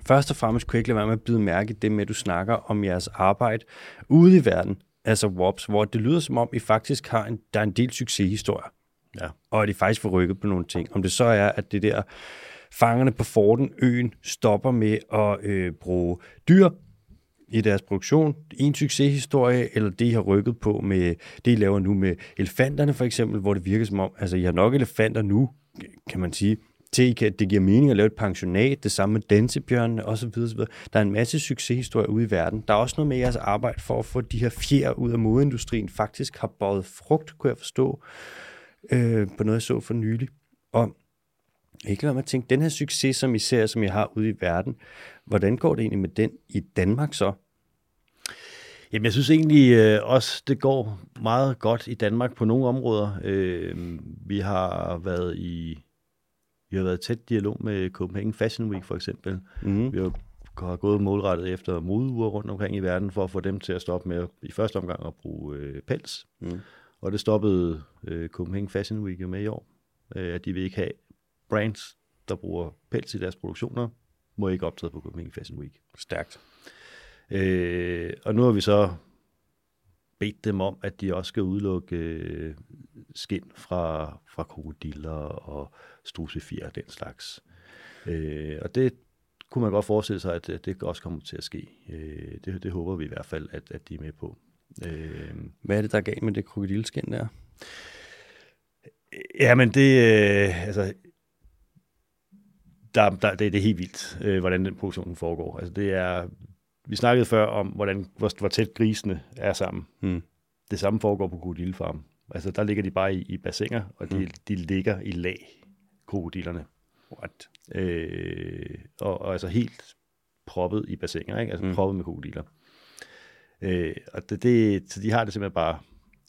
først og fremmest kunne jeg ikke lade være med at byde mærke det med, at du snakker om jeres arbejde ude i verden, altså WOPS, hvor det lyder som om, I faktisk har en, der er en del succeshistorier, Ja. og at I faktisk får rykket på nogle ting. Om det så er, at det der fangerne på Forden, øen, stopper med at øh, bruge dyr i deres produktion. En succeshistorie, eller det, I har rykket på med det, I laver nu med elefanterne for eksempel, hvor det virker som om, altså I har nok elefanter nu, kan man sige, til at det giver mening at lave et pensionat, det samme med dansebjørnene osv. osv. Der er en masse succeshistorier ude i verden. Der er også noget med jeres arbejde for at få de her fjer ud af modeindustrien faktisk har båret frugt, kunne jeg forstå, øh, på noget, jeg så for nylig. Og ikke lade mig at tænke, den her succes, som I ser, som I har ude i verden, hvordan går det egentlig med den i Danmark så? Jamen, jeg synes egentlig øh, også, det går meget godt i Danmark på nogle områder. Øh, vi har været i vi har været i tæt dialog med Copenhagen Fashion Week for eksempel. Mm. Vi har, har gået målrettet efter modeuger rundt omkring i verden for at få dem til at stoppe med i første omgang at bruge øh, pels. Mm. Og det stoppede øh, Copenhagen Fashion Week jo med i år. Øh, at de vil ikke have brands, der bruger pels i deres produktioner, må ikke optræde på Copenhagen Fashion Week. Stærkt. Øh, og nu har vi så bedt dem om, at de også skal udelukke øh, skind fra, fra krokodiller og strusefjer og den slags. Øh, og det kunne man godt forestille sig, at, at det også kommer til at ske. Øh, det, det håber vi i hvert fald, at, at de er med på. Øh, Hvad er det, der er galt med det krokodilskin der? Ja, men det, øh, altså, der, der, det, det er helt vildt, øh, hvordan den produktion foregår. Altså, det er, vi snakkede før om, hvordan, hvor, hvor tæt grisene er sammen. Mm. Det samme foregår på krokodillefarm. Altså, der ligger de bare i, i bassiner, og de, Mm. de ligger i lag, krokodillerne. What? Øh, og, og altså helt proppet i bassiner, ikke? Altså Mm. proppet med krokodiller. Øh, og det, det, så de har det simpelthen bare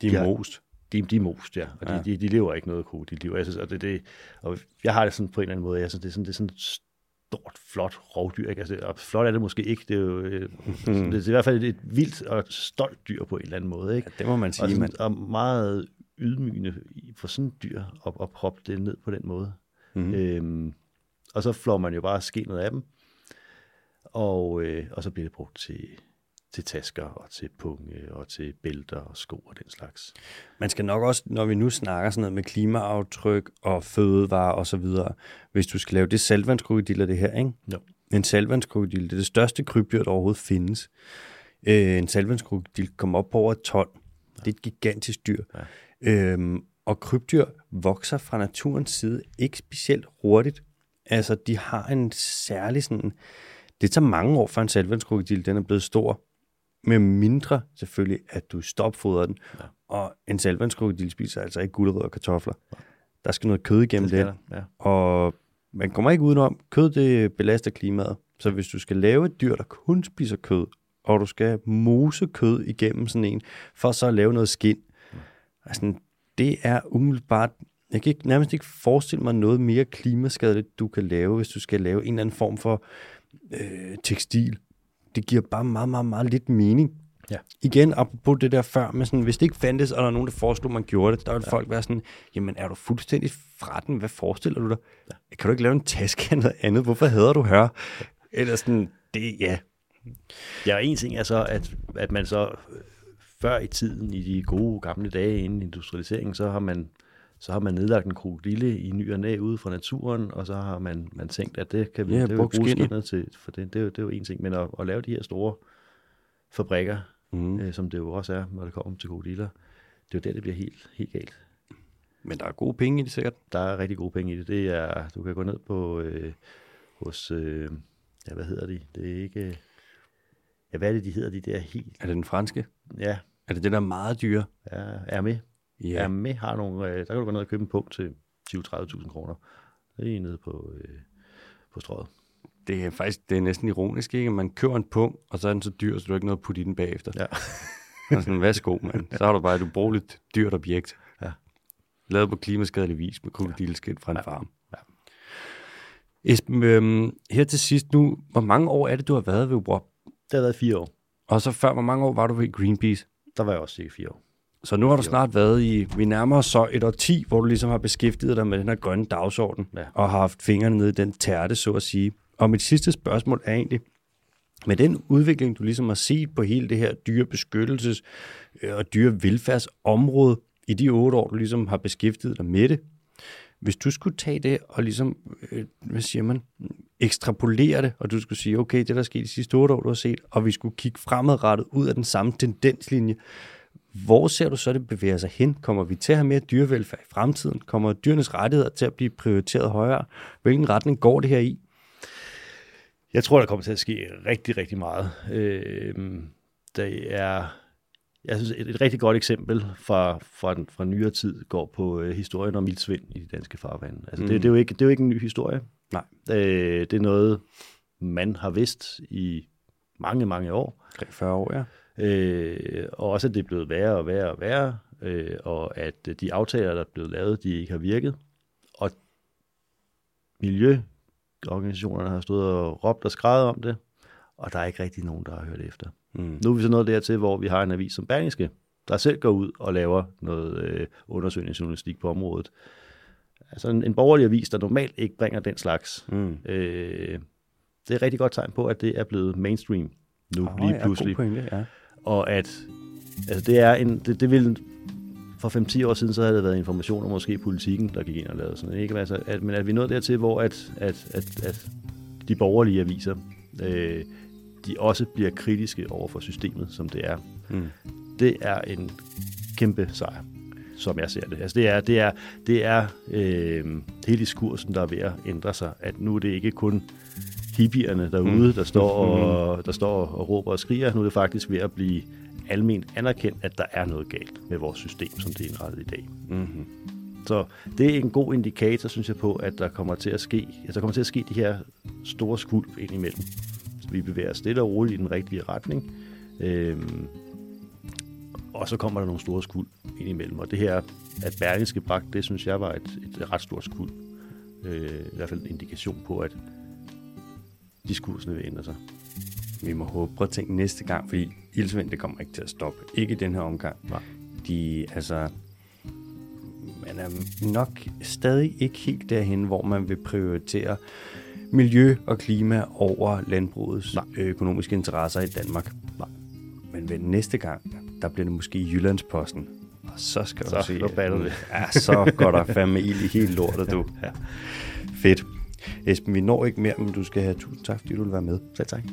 De er Ja. most. de, de er most, ja. Og de, Ja. ja. de, de lever ikke noget krokodilliv. Og Jeg, synes, og det, det, og jeg har det sådan på en eller anden måde, jeg synes, det er sådan, det er sådan stort, flot rovdyr. Ikke? Altså, og flot er det måske ikke. Det er jo øh, Mm. det er i hvert fald et vildt og stolt dyr på en eller anden måde. Ikke? Ja, det må man Og, sige, mand. sådan, og meget ydmygende for sådan et dyr at, at proppe det ned på den måde. Mm. Øhm, og så flår man jo bare skinnet af dem, og, øh, og så bliver det brugt til, til tasker og til punge og til bælter og sko og den slags. Man skal nok også, når vi nu snakker sådan noget med klimaaftryk og fødevarer og så videre, hvis du skal lave det saltvandskrokodiller det her, ikke? Jo. En saltvandskrokodil, det er det største krybdyr, der overhovedet findes. Øh, en saltvandskrokodil kommer op på over et ton. Det er et gigantisk dyr. Ja. Øhm, og krybdyr vokser fra naturens side ikke specielt hurtigt. Altså, de har en særlig sådan... Det tager mange år, før en saltvandskrokodil den er blevet stor. Med mindre selvfølgelig, at du stopfodrer den. Ja. Og en saltvandskrokodil spiser altså ikke gulerødder og kartofler. Der skal noget kød igennem Det det. der, ja. Og man kommer ikke udenom, kød det belaster klimaet. Så hvis du skal lave et dyr, der kun spiser kød, og du skal mose kød igennem sådan en, for så at lave noget skind, altså, det er umiddelbart, jeg kan ikke, nærmest ikke forestille mig noget mere klimaskadeligt, du kan lave, hvis du skal lave en eller anden form for øh, tekstil. Det giver bare meget, meget, meget lidt mening. Ja. Igen, apropos det der før, med sådan, hvis det ikke fandtes, og der er nogen, der foreslog, man gjorde det, der ville ja. folk være sådan, jamen er du fuldstændig fra den? Hvad forestiller du dig? Ja. Kan du ikke lave en taske eller noget andet? Hvorfor hedder du her? Eller sådan, det, ja. Ja, og en ting er så, at, at man så øh, før i tiden, i de gode gamle dage inden industrialiseringen, så har man så har man nedlagt en krokodille i ny og næ ude fra naturen, og så har man, man tænkt, at det kan vi, Ja, det bruge skinnet til, for det, det, er jo, det er jo en ting, men at, at lave de her store fabrikker, Mm. øh, som det jo også er, når det kommer til krokodiller, det er jo der, det bliver helt, helt galt. Men der er gode penge i det sikkert. Der er rigtig gode penge i det. det er, du kan gå ned på øh, hos, øh, ja, hvad hedder de? Det er ikke, ja, hvad er det, de hedder, de der helt, Er det den franske? ja, Er det det, der er meget dyre? er, er med. Ja. Er med har nogle, øh, der kan du gå ned og købe en punkt til 20-30.000 kroner. Det er nede på, øh, på strøget. Det er faktisk det er næsten ironisk, ikke? Man køber en pung, og så er den så dyr, så du har ikke noget at putte i den bagefter. Ja. Og sådan, værsgo, mand. Så har du bare et ubrugeligt dyrt objekt. Ja. Lavet på klimaskadelig vis med krokodilskind fra en Ja. farm. Ja. Esben, øhm, her til sidst nu, hvor mange år er det, du har været ved WOP? Det har været fire år. Og så før, hvor mange år var du ved Greenpeace? Der var jeg også cirka fire år. Så nu har du snart været i, vi nærmer os så et år 10, hvor du ligesom har beskæftiget dig med den her grønne dagsorden, Ja. og har haft fingrene nede i den tærte, så at sige. Og mit sidste spørgsmål er egentlig, med den udvikling, du ligesom har set på hele det her dyrebeskyttelses- øh, og dyrevelfærdsområde i de otte år, du ligesom har beskæftiget dig med det, hvis du skulle tage det og ligesom, øh, hvad siger man, ekstrapolere det, og du skulle sige, okay, det der er sket de sidste otte år, du har set, og vi skulle kigge fremadrettet ud af den samme tendenslinje, hvor ser du så, det bevæger sig hen? Kommer vi til at have mere dyrevelfærd i fremtiden? Kommer dyrenes rettigheder til at blive prioriteret højere? Hvilken retning går det her i? Jeg tror, der kommer til at ske rigtig, rigtig meget. Øh, det er, jeg synes, et, et rigtig godt eksempel fra, fra, den, fra nyere tid går på øh, historien om ildsvind i de danske farvande. Altså, mm. Mm. det, det, er jo ikke, det er jo ikke en ny historie. Nej. Øh, det er noget, man har vidst i mange, mange år. 40 år, ja. Øh, og også, at det er blevet værre og værre og værre, øh, og at øh, de aftaler, der er blevet lavet, de ikke har virket. Og miljøorganisationerne har stået og råbt og skrevet om det, og der er ikke rigtig nogen, der har hørt efter. Mm. Nu er vi så nået dertil, hvor vi har en avis som Berlingske, der selv går ud og laver noget øh, undersøgende journalistik på området. Altså en, en borgerlig avis, der normalt ikke bringer den slags. Mm. Øh, det er et rigtig godt tegn på, at det er blevet mainstream nu Oh, lige ja, pludselig. god pointe, ja. Og at altså det er en, det, det vil, for 5-10 år siden, så havde det været information, og måske politikken, der gik ind og lavede sådan. Ikke? Altså, at, men at vi nået dertil, hvor at, at, at, at de borgerlige aviser, øh, de også bliver kritiske over for systemet, som det er. Mm. Det er en kæmpe sejr, som jeg ser det. Altså det er, det er, det er øh, hele diskursen, der er ved at ændre sig. At nu er det ikke kun hippierne derude, Mm. der, står og, der står og råber og skriger. Nu er det faktisk ved at blive alment anerkendt, at der er noget galt med vores system, som det er indrettet i dag. Mm-hmm. Så det er en god indikator, synes jeg på, at der kommer til at ske, at der kommer til at ske de her store skuld indimellem. Så vi bevæger os stille og roligt i den rigtige retning. Øhm, og så kommer der nogle store skuld indimellem. Og det her, at Berlingske bragt, det synes jeg var et, et ret stort skuld. Øh, I hvert fald en indikation på, at diskursene vil ændre sig. Vi må håbe. Prøv at tænke næste gang, fordi ildsvind, det kommer ikke til at stoppe. Ikke i den her omgang. Nej. De, altså, man er nok stadig ikke helt derhen, hvor man vil prioritere miljø og klima over landbrugets Nej. økonomiske interesser i Danmark. Nej. Men ved næste gang, der bliver det måske Jyllandsposten. Og så skal Så- du se. så det. Ja, så går der fandme ild i hele lortet, du. Ja. Fedt. Esben, vi når ikke mere, men du skal have tusind tak, fordi du vil være med. Selv tak.